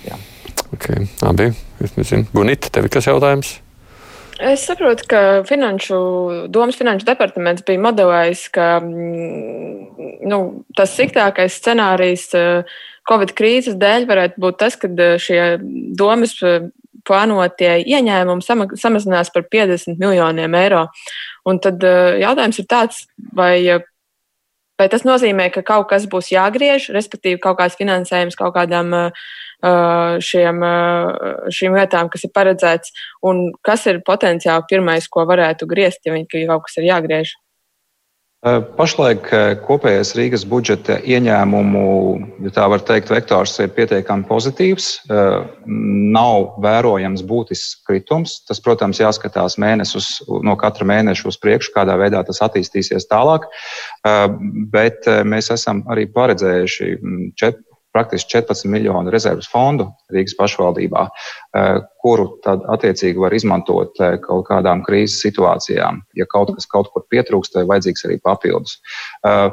jā. Okay, labi, Gunita, tev ir kas jautājums? Es saprotu, ka finanšu, domas finanšu departaments bija modelējis, ka mm, nu, tas sliktākais scenārijs eh, Covid krīzes dēļ varētu būt tas, ka eh, šie domas plānotie ieņēmumi sama, samazinās par 50 miljoniem eiro. Un tad eh, jautājums ir tāds, vai, vai tas nozīmē, ka kaut kas būs jāgriež, respektīvi kaut kāds finansējums kaut kādām eh, šiem, eh, šīm lietām, kas ir paredzēts, un kas ir potenciāli pirmais, ko varētu griezt, ja viņi kaut kas ir jāgriež. Pašlaik kopējais Rīgas budžeta ieņēmumu, ja tā var teikt, vektors ir pietiekami pozitīvs. Nav vērojams būtisks kritums. Tas, protams, jāskatās mēnesus, no katra mēneša uz priekšu, kādā veidā tas attīstīsies tālāk. Bet mēs esam arī paredzējuši čet, praktiski 14 miljonu rezerves fondu Rīgas pašvaldībā, eh, kuru tad attiecīgi var izmantot eh, kaut kādām krīzes situācijām. Ja kaut kas kaut kur pietrūkst, vai vajadzīgs arī papildus. Eh,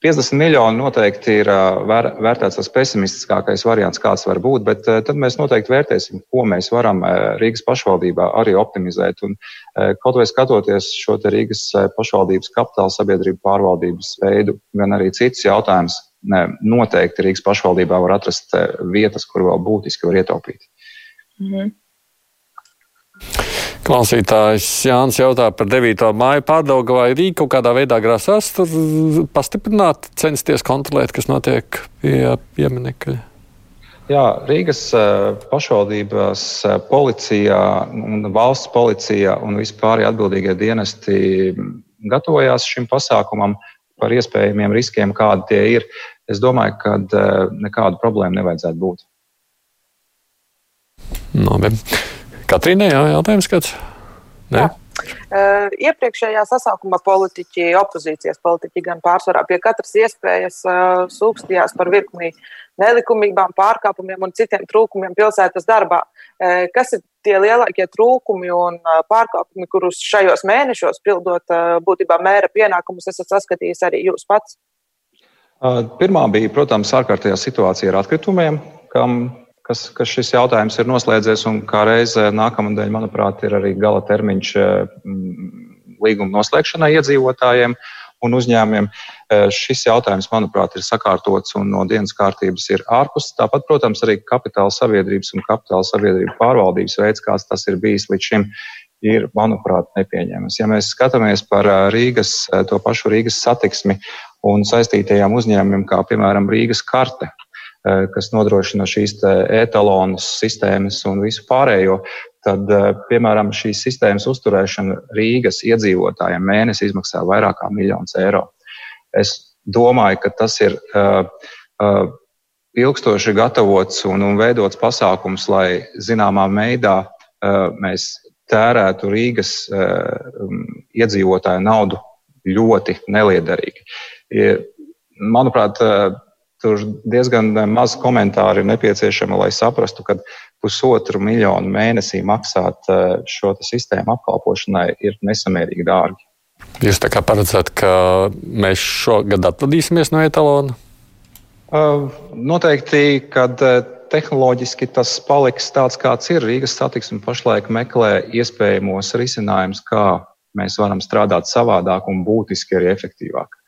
50 miljoni noteikti ir vēr, vērtēts tas pesimistiskākais variants, kāds var būt, bet tad mēs noteikti vērtēsim, ko mēs varam Rīgas pašvaldībā arī optimizēt. Un, kaut vai skatoties šo Rīgas pašvaldības kapitāla sabiedrību pārvaldības veidu, gan arī citus jautājumus, noteikti Rīgas pašvaldībā var atrast vietas, kur vēl būtiski var ietaupīt. Mm -hmm. Klausītājs Jānis jautā par 9. māju pārdaugu, vai Rīga kaut kādā veidā grasās tur pastiprināt, censties kontrolēt, kas notiek pie pieminekļa. Jā, Rīgas eh, pašvaldības eh, policija un valsts policija un vispār atbildīgie dienesti gatavojās šim pasākumam par iespējamiem riskiem, kādi tie ir. Es domāju, ka eh, nekādu problēmu nevajadzētu būt. Labi. Katrīnai, jā, jautājums kāds? Nē? Jā. Uh, iepriekšējā sasaukumā politiķi, opozīcijas politiķi gan pārsvarā pie katras iespējas uh, sūkstījās par virkni nelikumībām, pārkāpumiem un citiem trūkumiem pilsētas darbā. Uh, kas ir tie lielākie trūkumi un pārkāpumi, kurus šajos mēnešos pildot būtībā mēra pienākumus, esat saskatījis arī jūs pats? Pirmā bija, protams, ārkārtējā situācija ar atkritumiem, kam kas, kas šis jautājums ir noslēdzies, kā reizē nākamnedēļ, manuprāt, ir arī gala termiņš līguma noslēgšanai iedzīvotājiem un uzņēmumiem. Šis jautājums, manuprāt, ir sakārtots un no dienas kārtības ir ārpus. Tāpat, protams, arī kapitāla sabiedrības un kapitāla sabiedrību pārvaldības veids, kāds tas ir bijis līdz šim, ir, manuprāt, nepieņemams. Ja mēs skatāmies par Rīgas, to pašu Rīgas satiksmi un saistītajām uzņēmumiem, kā piemēram Rīgas karte, kas nodrošina šīs etalonus, sistēmas un visu pārējo, tad, eh, piemēram, šīs sistēmas uzturēšana Rīgas iedzīvotājiem mēnesi izmaksā vairāk kā miljonus eiro. Es domāju, ka tas ir uh, uh, ilgstoši gatavots un, un veidots pasākums, lai zināmā veidā uh, mēs tērētu Rīgas iedzīvotāju naudu ļoti neliederīgi. Manuprāt, Tur diezgan maz komentāru ir nepieciešama, lai saprastu, ka pusotru miljonu mēnesī maksāt eh, šo sistēmu apkalpošanai ir nesamērīgi dārgi. Jūs tā kā paredzat, ka mēs šogad atvadīsimies no etalona? Uh, noteikti, kad eh, tehnoloģiski tas paliks tāds, kāds ir. Rīgas satiksme pašlaik meklē iespējamos risinājumus, kā mēs varam strādāt savādāk un būtiski arī efektīvāk.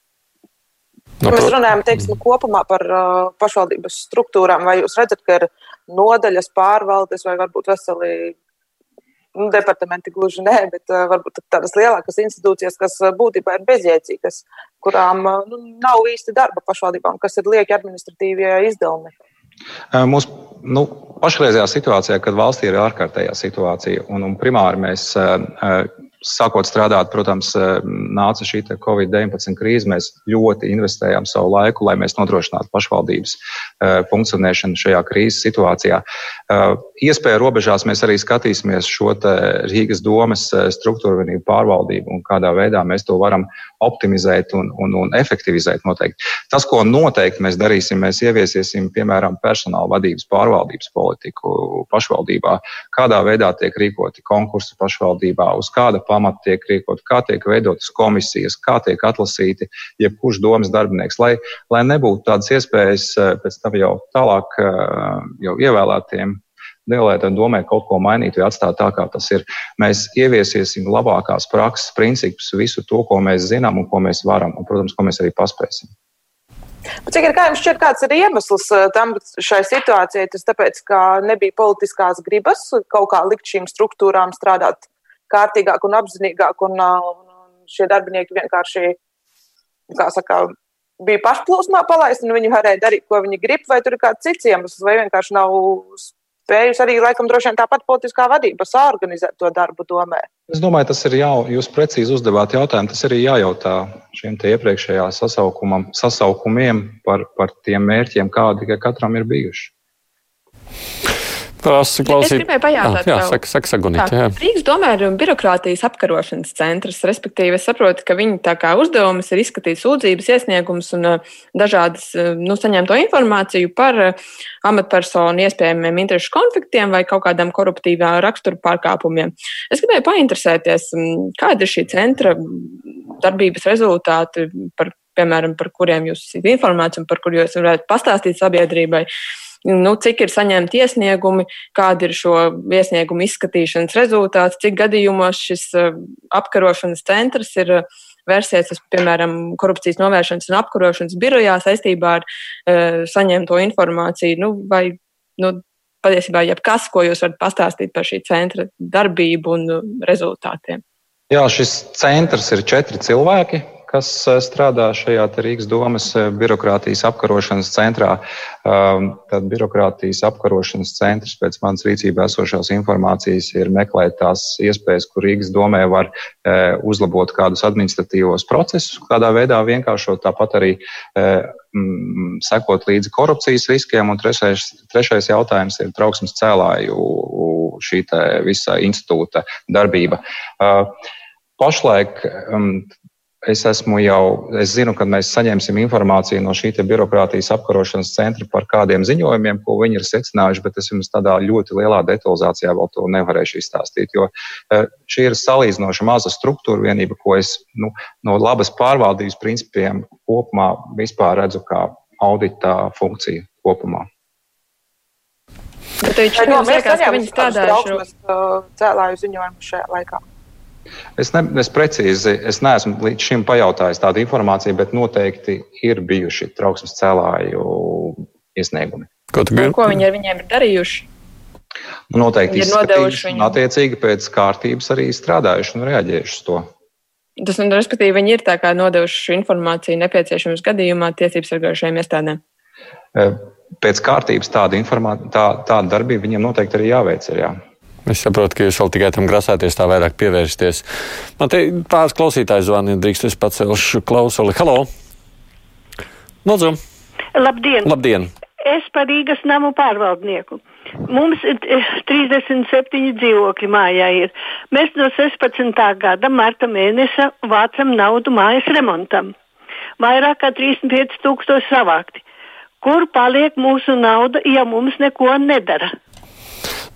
No, Mēs runājam teiksim, kopumā par uh, pašvaldības struktūrām. Vai jūs redzat, ka ir nodaļas pārvaldes vai varbūt veseli nu, departamenti gluži nē, bet uh, varbūt tādas lielākas institūcijas, kas uh, būtībā ir bezjēdzīgas, kurām uh, nu, nav īsti darba pašvaldībām, kas ir lieki administratīvie izdevumi? Mūsu nu, pašreizējā situācijā, kad valstī ir ārkārtējā situācija, un, un primāri mēs uh, sākot strādāt, protams, eh, nāca šī Covid-19 krīze. Mēs ļoti investējām savu laiku, lai mēs nodrošinātu pašvaldības eh, funkcionēšanu šajā krīzes situācijā. Eh, iespēja robežās mēs arī skatīsimies šo Rīgas domas struktūru vienību pārvaldību un kādā veidā mēs to varam optimizēt un, un, un efektivizēt. Noteikti. Tas, ko noteikti mēs darīsim, mēs ieviesiesim, piemēram, personāla vadības pārvaldības politiku pašvaldībā, kādā veidā tiek rīkoti konkursi pašvaldībā, uz kāda pamata tiek rīkot, kā tiek veidotas komisijas, kā tiek atlasīti jebkurš domas darbinieks, lai, lai nebūtu tādas iespējas eh, pēc tam jau tālāk eh, jau ievēlētiem Nelietām domē kaut ko mainīt vai atstāt tā, kā tas ir. Mēs ieviesiesim labākās prakses principus, visu to, ko mēs zinām un ko mēs varam, un, protams, ko mēs arī paspēsim. Cik ir, kā jums šķiet, kāds ir iemesls eh, tam šai situācijai? Tas tāpēc, ka nebija politiskās gribas kaut kā likt šīm struktūrām strādāt kārtīgāk un apzinīgāk. Un, un šie darbinieki vienkārši, kā saka, bija pašplūsmā palaisti, un viņi varēja darīt, ko viņi grib, vai tur ir kāds cits iemesls, vai vienkārši nav spējusi arī, laikam, droši vien tāpat politiskā vadība sāorganizēt to darbu domē. Es domāju, tas ir jau, jūs precīzi uzdevāt jautājumu, tas arī jājautā šiem te iepriekšējā sasaukumiem par, par tiem mērķiem, kādi katram ir bijuši. Prasa klausīt. Es gribēju pajautāt, jā, jā saka, saka Sagunīt, tā, Rīgas domē ir birokrātijas apkarošanas centrs, respektīvi es saprotu, ka viņi tā kā uzdevums ir izskatīt sūdzības iesniegums un uh, dažādas, uh, nu, saņemto informāciju par uh, amatpersonu iespējamiem interešu konfliktiem vai kaut kādām koruptīvā rakstura pārkāpumiem. Es gribēju painteresēties, um, kāda ir šī centra darbības rezultāti, par piemēram, par kuriem jūs esat informēts un par kuriem jūs varētu pastāstīt sabiedrībai. Nu, cik ir saņemti iesniegumi, kāda ir šo iesniegumu izskatīšanas rezultāts, cik gadījumos šis apkarošanas centrs ir vērsies uz, piemēram, korupcijas novēršanas un apkarošanas birojā saistībā ar uh, saņemto informāciju, nu, vai nu, patiesībā jebkas, ko jūs varat pastāstīt par šī centra darbību un rezultātiem. Jā, šis centrs ir četri cilvēki, kas eh, strādā šajā Rīgas domas eh, birokrātijas apkarošanas centrā. Um, tad birokrātijas apkarošanas centrs pēc manas rīcībā esošās informācijas ir meklēt tās iespējas, kur Rīgas domē var eh, uzlabot kādus administratīvos procesus, kādā veidā vienkāršot, tāpat arī mm, sekot līdzi korupcijas riskiem. Un trešais, trešais jautājums ir trauksmes cēlāju šī visa institūta darbība. Pašlaik um, Es esmu jau, es zinu, ka mēs saņemsim informāciju no šī birokrātijas apkarošanas centra par kādiem ziņojumiem, ko viņi ir secinājuši, bet es jums tādā ļoti lielā detalizācijā vēl to nevarēšu izstāstīt, jo e, šī ir salīdzinoši maza struktūra vienība, ko es nu, no labas pārvaldības principiem kopumā vispār redzu kā audita funkciju kopumā. Bet viņš jau liekas, ka viņi strādājuši cēlāju ziņojumu šajā laikā. Es, ne, es precīzi es neesmu līdz šim pajautājis tādu informāciju, bet noteikti ir bijuši trauksmes cēlāju iesniegumi. Ko, ko viņi ar viņiem ir darījuši? Nu, noteikti ir nodevuši viņu. Attiecīgi pēc kārtības arī strādājuši un reaģējuši uz to. Tas, un, respektīvi, viņi ir tā kā nodevuši informāciju nepieciešamas gadījumā tiesības sargājušajiem iestādēm. Pēc kārtības tāda, tā, tāda darbība viņiem noteikti arī jāveic. Ir, jā. Es saprotu, ka jūs vēl tikai tam grasāties tā vairāk pievērsties. Man te pāris klausītāji zvana, drīkst es pacelšu klausuli. Halo! Lūdzu! Labdien! Labdien! Es par Rīgas namu pārvaldnieku. Mums ir 37 eh, dzīvokļi mājā. Ir. Mēs no 16. gada marta mēneša vācam naudu mājas remontam. Vairāk kā 35 tūkstoši savākti. Kur paliek mūsu nauda, ja mums neko nedara?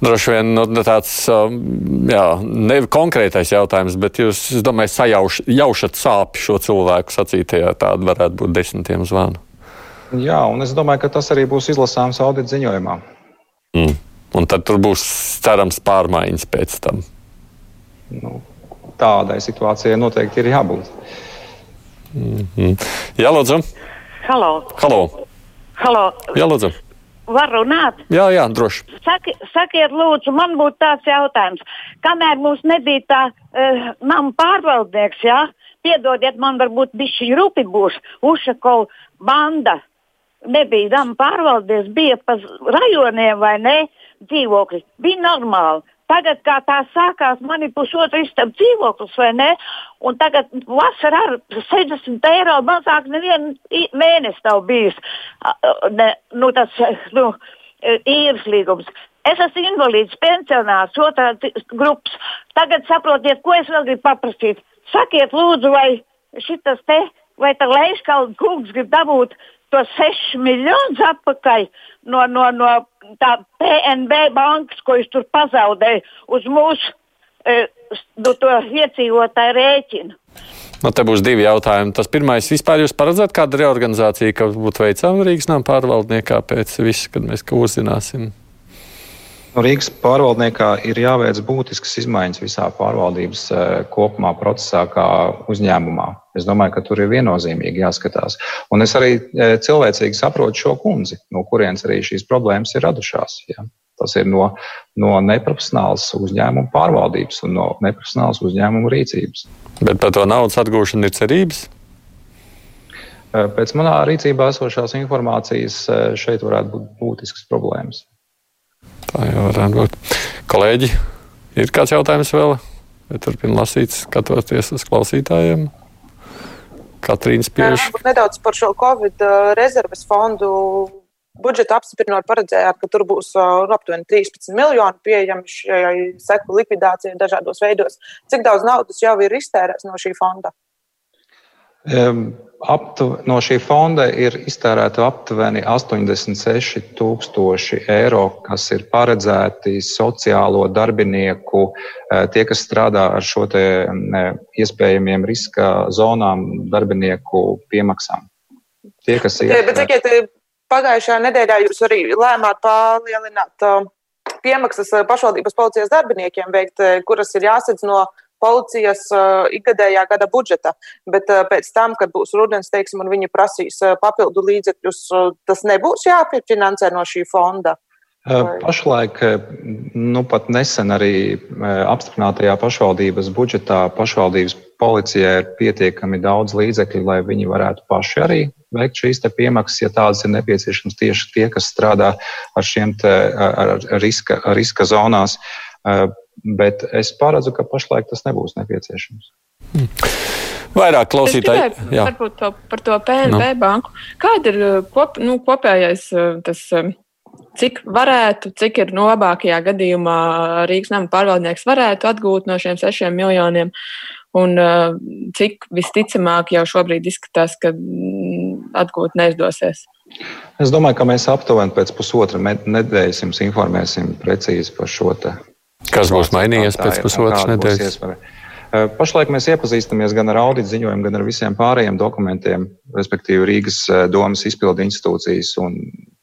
Droši vien nu, tāds um, jā, ne konkrētais jautājums, bet jūs, es domāju, sajaušat sāpju šo cilvēku sacītajā. Tāda varētu būt desmitiem zvanu. Jā, un es domāju, ka tas arī būs izlasāms audita ziņojumā. Mm. Un tad tur būs cerams pārmaiņas pēc tam. Nu, tādai situācijai noteikti ir jābūt. Mm -hmm. Jā, lūdzu. Halo. Halo. Halo. Jā, lūdzu. Var runāt? Jā, jā, droši. Saki, sakiet, lūdzu, man būtu tāds jautājums. Kamēr mums nebija tā uh, nama pārvaldnieks, jā, piedodiet, man varbūt bišķi rupi būs, Ušakov banda. Nebija nama pārvaldnieks, bija pa rajoniem vai ne, dzīvokļi. Bija normāli. Tagad, kā tā sākās, man ir pusotru istabu dzīvoklis, vai ne? Un tagad vasarā ar 60 eiro mazāk nevienu mēnesi nav bijis. Ne, nu, tas, nu, īres līgums. Es esmu invalīds, pensionārs, otrā grupas. Tagad saprotiet, ko es vēl gribu paprasīt. Sakiet, lūdzu, vai šitas te, vai tā Leiškalna kungs grib dabūt to 6 miljonus atpakaļ no, no, no tā PNB bankas, ko viņš tur pazaudēja uz mūsu e, nu, iedzīvotāju rēķinu. Nu, te būs divi jautājumi. Tas pirmais, vispār jūs paredzat kādu reorganizāciju, kas būtu veicama Rīgas nama pārvaldniekā pēc viss, kad mēs kaut ko uzzināsim? Nu, Rīgas pārvaldniekā ir jāveic būtiskas izmaiņas visā pārvaldības eh, kopumā procesā, kā uzņēmumā. Es domāju, ka tur ir viennozīmīgi jāskatās. Un es arī eh, cilvēcīgi saprotu šo kundzi, no kurienes arī šīs problēmas ir radušās. Ja? Tas ir no, no neprofesionālas uzņēmuma pārvaldības un no neprofesionālas uzņēmuma rīcības. Bet par to naudas atgūšanu ir cerības? Eh, pēc manā rīcībā esošās informācijas šeit varētu būt būtiskas problēmas. Tā jau varētu būt. Kolēģi, ir kāds jautājums vēl? Vai turpina lasīt, skatoties uz klausītājiem? Katrīna Spieša. Nedaudz par šo Covid uh, rezerves fondu. Budžeta apstiprinot paredzējāt, ka tur būs uh, aptuveni 13 miljoni pieejami šai seku likvidācijai dažādos veidos. Cik daudz naudas jau ir iztērēts no šī fonda? Um, aptu, no šī fonda ir iztērēta aptuveni 86 tūkstoši eiro, kas ir paredzēti sociālo darbinieku, tie, kas strādā ar šo te iespējamiem riska zonām, darbinieku piemaksām. Tie, kas ir. Bet, sakiet, pagājušajā nedēļā jūs arī lēmāt palielināt piemaksas pašvaldības policijas darbiniekiem veikt, kuras ir jāsadz no policijas uh, ikgadējā gada budžeta. Bet uh, pēc tam, kad būs rudens, teiksim, un viņi prasīs uh, papildu līdzekļus, uh, tas nebūs jāpiefinansē no šī fonda. Vai? Pašlaik, nu pat nesen arī apstiprinātajā pašvaldības budžetā pašvaldības policijai ir pietiekami daudz līdzekļu, lai viņi varētu paši arī veikt šīs piemaksas, ja tādas ir nepieciešamas tieši tie, kas strādā ar šiem te, ar riska, riska zonās bet es paredzu, ka pašlaik tas nebūs nepieciešams. Hmm. Vairāk klausītāji. Jā, varbūt to, par to PNB no. banku. Kāda ir uh, kop, nu, kopējais uh, tas, um, cik varētu, cik ir no labākajā gadījumā Rīgas nama pārvaldnieks varētu atgūt no šiem sešiem miljoniem? Un cik visticamāk jau šobrīd izskatās, ka mm, atgūt neizdosies? Es domāju, ka mēs aptuveni pēc pusotra nedēļas jums informēsim precīzi par šo te Kas būs mainījies pēc pusotras nedēļas? Pašlaik mēs iepazīstamies gan ar audita ziņojumu, gan ar visiem pārējiem dokumentiem, respektīvi Rīgas domas izpildu institūcijas.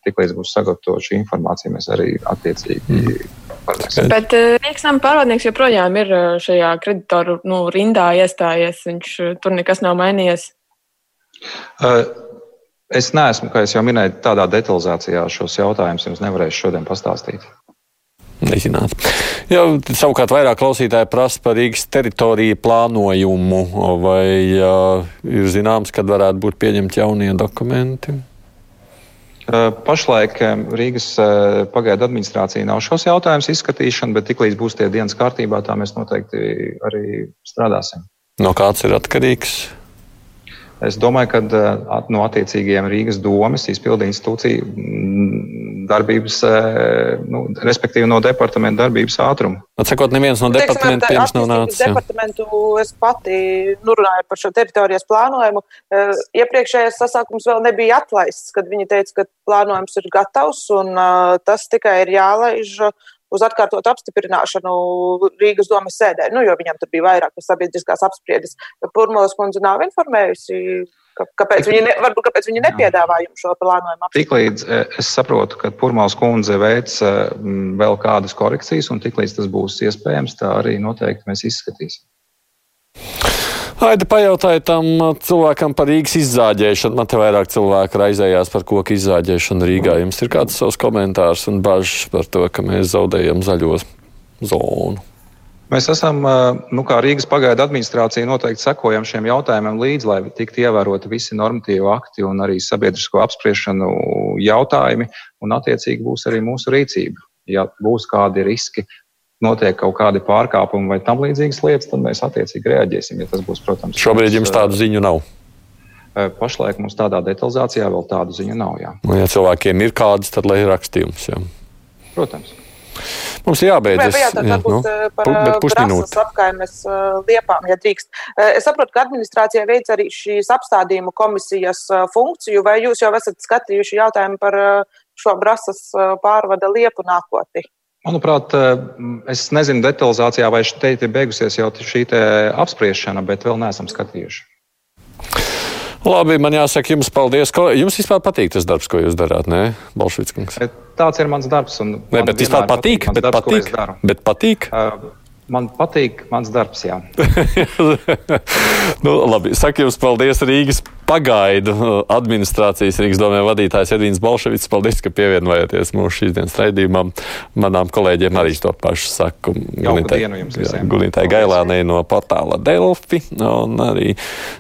Tiklīdz būs sagatavota šī informācija, mēs arī attiecīgi. Mm. Bet Rīgas nama pārvaldnieks joprojām ir šajā kreditoru nu, rindā iestājies. Viņš tur nekas nav mainījies. Es neesmu, kā jau minēju, tādā detalizācijā šos jautājumus jums nevarēšu šodien pastāstīt. Nezināt. Jā, savukārt vairāk klausītāji prasa par Rīgas teritoriju plānojumu, vai uh, ir zināms, kad varētu būt pieņemti jaunie dokumenti? Pašlaik Rīgas pagaidu administrācija nav šos jautājumus izskatīšana, bet tiklīdz būs tie dienas kārtībā, tā mēs noteikti arī strādāsim. No kāds ir atkarīgs? Es domāju, ka eh, no attiecīgajiem Rīgas domas izpildu institūciju mm, darbības, eh, nu, respektīvi no departamenta darbības ātruma. Atsakot, neviens no departamentiem pirms nav nācis. Departamentu es pati nu, runāju par šo teritorijas plānojumu. Eh, iepriekšējais sasākums vēl nebija atlaists, kad viņi teica, ka plānojums ir gatavs un tas tikai ir jālaiž uz atkārtotu apstiprināšanu Rīgas domas sēdē, nu, jo viņam tur bija vairākas sabiedriskās apspriedes. Purmolas kundze nav informējusi. Kāpēc viņi, ne, varbūt, kāpēc viņi nepiedāvā jums šo plānojumu? Tiklīdz e, es saprotu, ka Purmāls kundze veic e, vēl kādas korekcijas, un tiklīdz tas būs iespējams, tā arī noteikti mēs izskatīsim. Aida pajautāja tam cilvēkam par Rīgas izzāģēšanu. Man te vairāk cilvēku raizējās par koku izzāģēšanu Rīgā. Jums ir kāds savs komentārs un bažas par to, ka mēs zaudējam zaļo zonu? Mēs esam, nu, kā Rīgas pagaidu administrācija, noteikti sekojam šiem jautājumiem līdzi, lai tiktu ievēroti visi normatīvi akti un arī sabiedrisko apspriešanu jautājumi, un attiecīgi būs arī mūsu rīcība. Ja būs kādi riski, notiek kaut kādi pārkāpumi vai tam līdzīgas lietas, tad mēs attiecīgi reaģēsim. Ja tas būs, protams, šobrīd jums tādu ziņu nav. Pašlaik mums tādā detalizācijā vēl tādu ziņu nav. Jā. Nu, ja cilvēkiem ir kādas, tad lai rakstījums. Jā. Protams. Mums ir jābeidzas. Jā, jā, nu, par brāzas apkaimes liepām, ja drīkst. Es saprotu, ka administrācija veic arī šīs apstādījumu komisijas funkciju, vai jūs jau esat skatījuši jautājumu par šo brāzas pārvada liepu nākotni? Manuprāt, eh, es nezinu detalizācijā, vai šeit ir beigusies jau šī apspriešana, bet vēl neesam skatījuši. Labi, man jāsaka, jums paldies. Jums vispār patīk tas darbs, ko jūs darāt, ne, Balšvickungs? Tāds ir mans darbs. Ne, bet vispār patīk, patīk bet, darbs, patīk, bet patīk. Uh, Man patīk mans darbs, jā. nu, labi, saku jums paldies Rīgas pagaidu administrācijas Rīgas domē vadītājs Edvīns Balševits. Paldies, ka pievienojāties mūsu šīs dienas raidījumam. Manām kolēģiem arī to pašu saku. Gunītai Gailānei no portāla Delfi un arī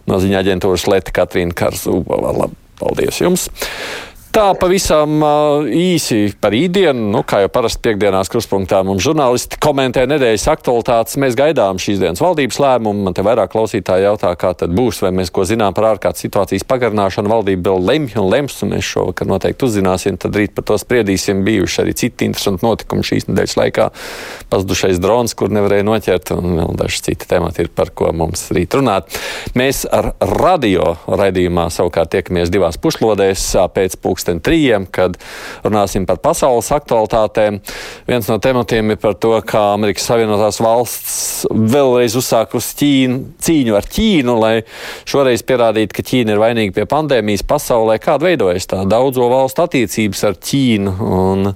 no ziņa aģentūras Leta Katrīna Karzūba. Paldies jums! Tā pavisam īsi par īdienu, nu, kā jau parasti piekdienās kruspunktā mums žurnālisti komentē nedēļas aktualitātes. Mēs gaidām šīs dienas valdības lēmumu. Man te vairāk klausītāji jautā, kā tad būs, vai mēs ko zinām par ārkārtas situācijas pagarināšanu. Valdība vēl lemj un lems, un mēs šovakar noteikti uzzināsim. Tad rīt par to spriedīsim. Bijuši arī citi interesanti notikumi šīs nedēļas laikā. Pazudušais drons, kur nevarēja noķert, un vēl daži citi temati ir, par ko mums rīt runāt. Mēs ar radio raidījumā savukārt tiekamies divās puslodēs pēc pulkstens pulksten trījiem, kad runāsim par pasaules aktualitātēm. Viens no tematiem ir par to, kā Amerikas Savienotās valsts vēlreiz uzsākusi Ķīnu, cīņu ar Ķīnu, lai šoreiz pierādītu, ka Ķīna ir vainīga pie pandēmijas pasaulē. Kāda veidojas tā daudzo valstu attiecības ar Ķīnu un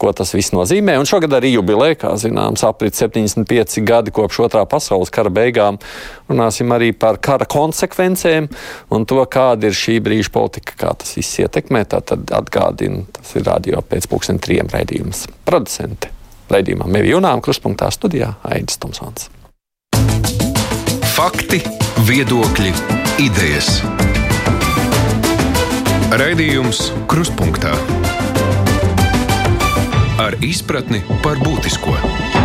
ko tas viss nozīmē? Un šogad arī jubileja, kā zināms, aprit 75 gadi kopš otrā pasaules kara beigām. Runāsim arī par kara konsekvencēm un to, kāda ir šī brīža politika, kā tas viss ietekmē. Tātad atgādina, tas ir radio pēc pusdien trijiem raidījums. Producente raidījumā Mevi Junām kruspunktā studijā Aidis Tomsons. Fakti, viedokļi, idejas. Raidījums Krustpunktā ar izpratni par būtisko.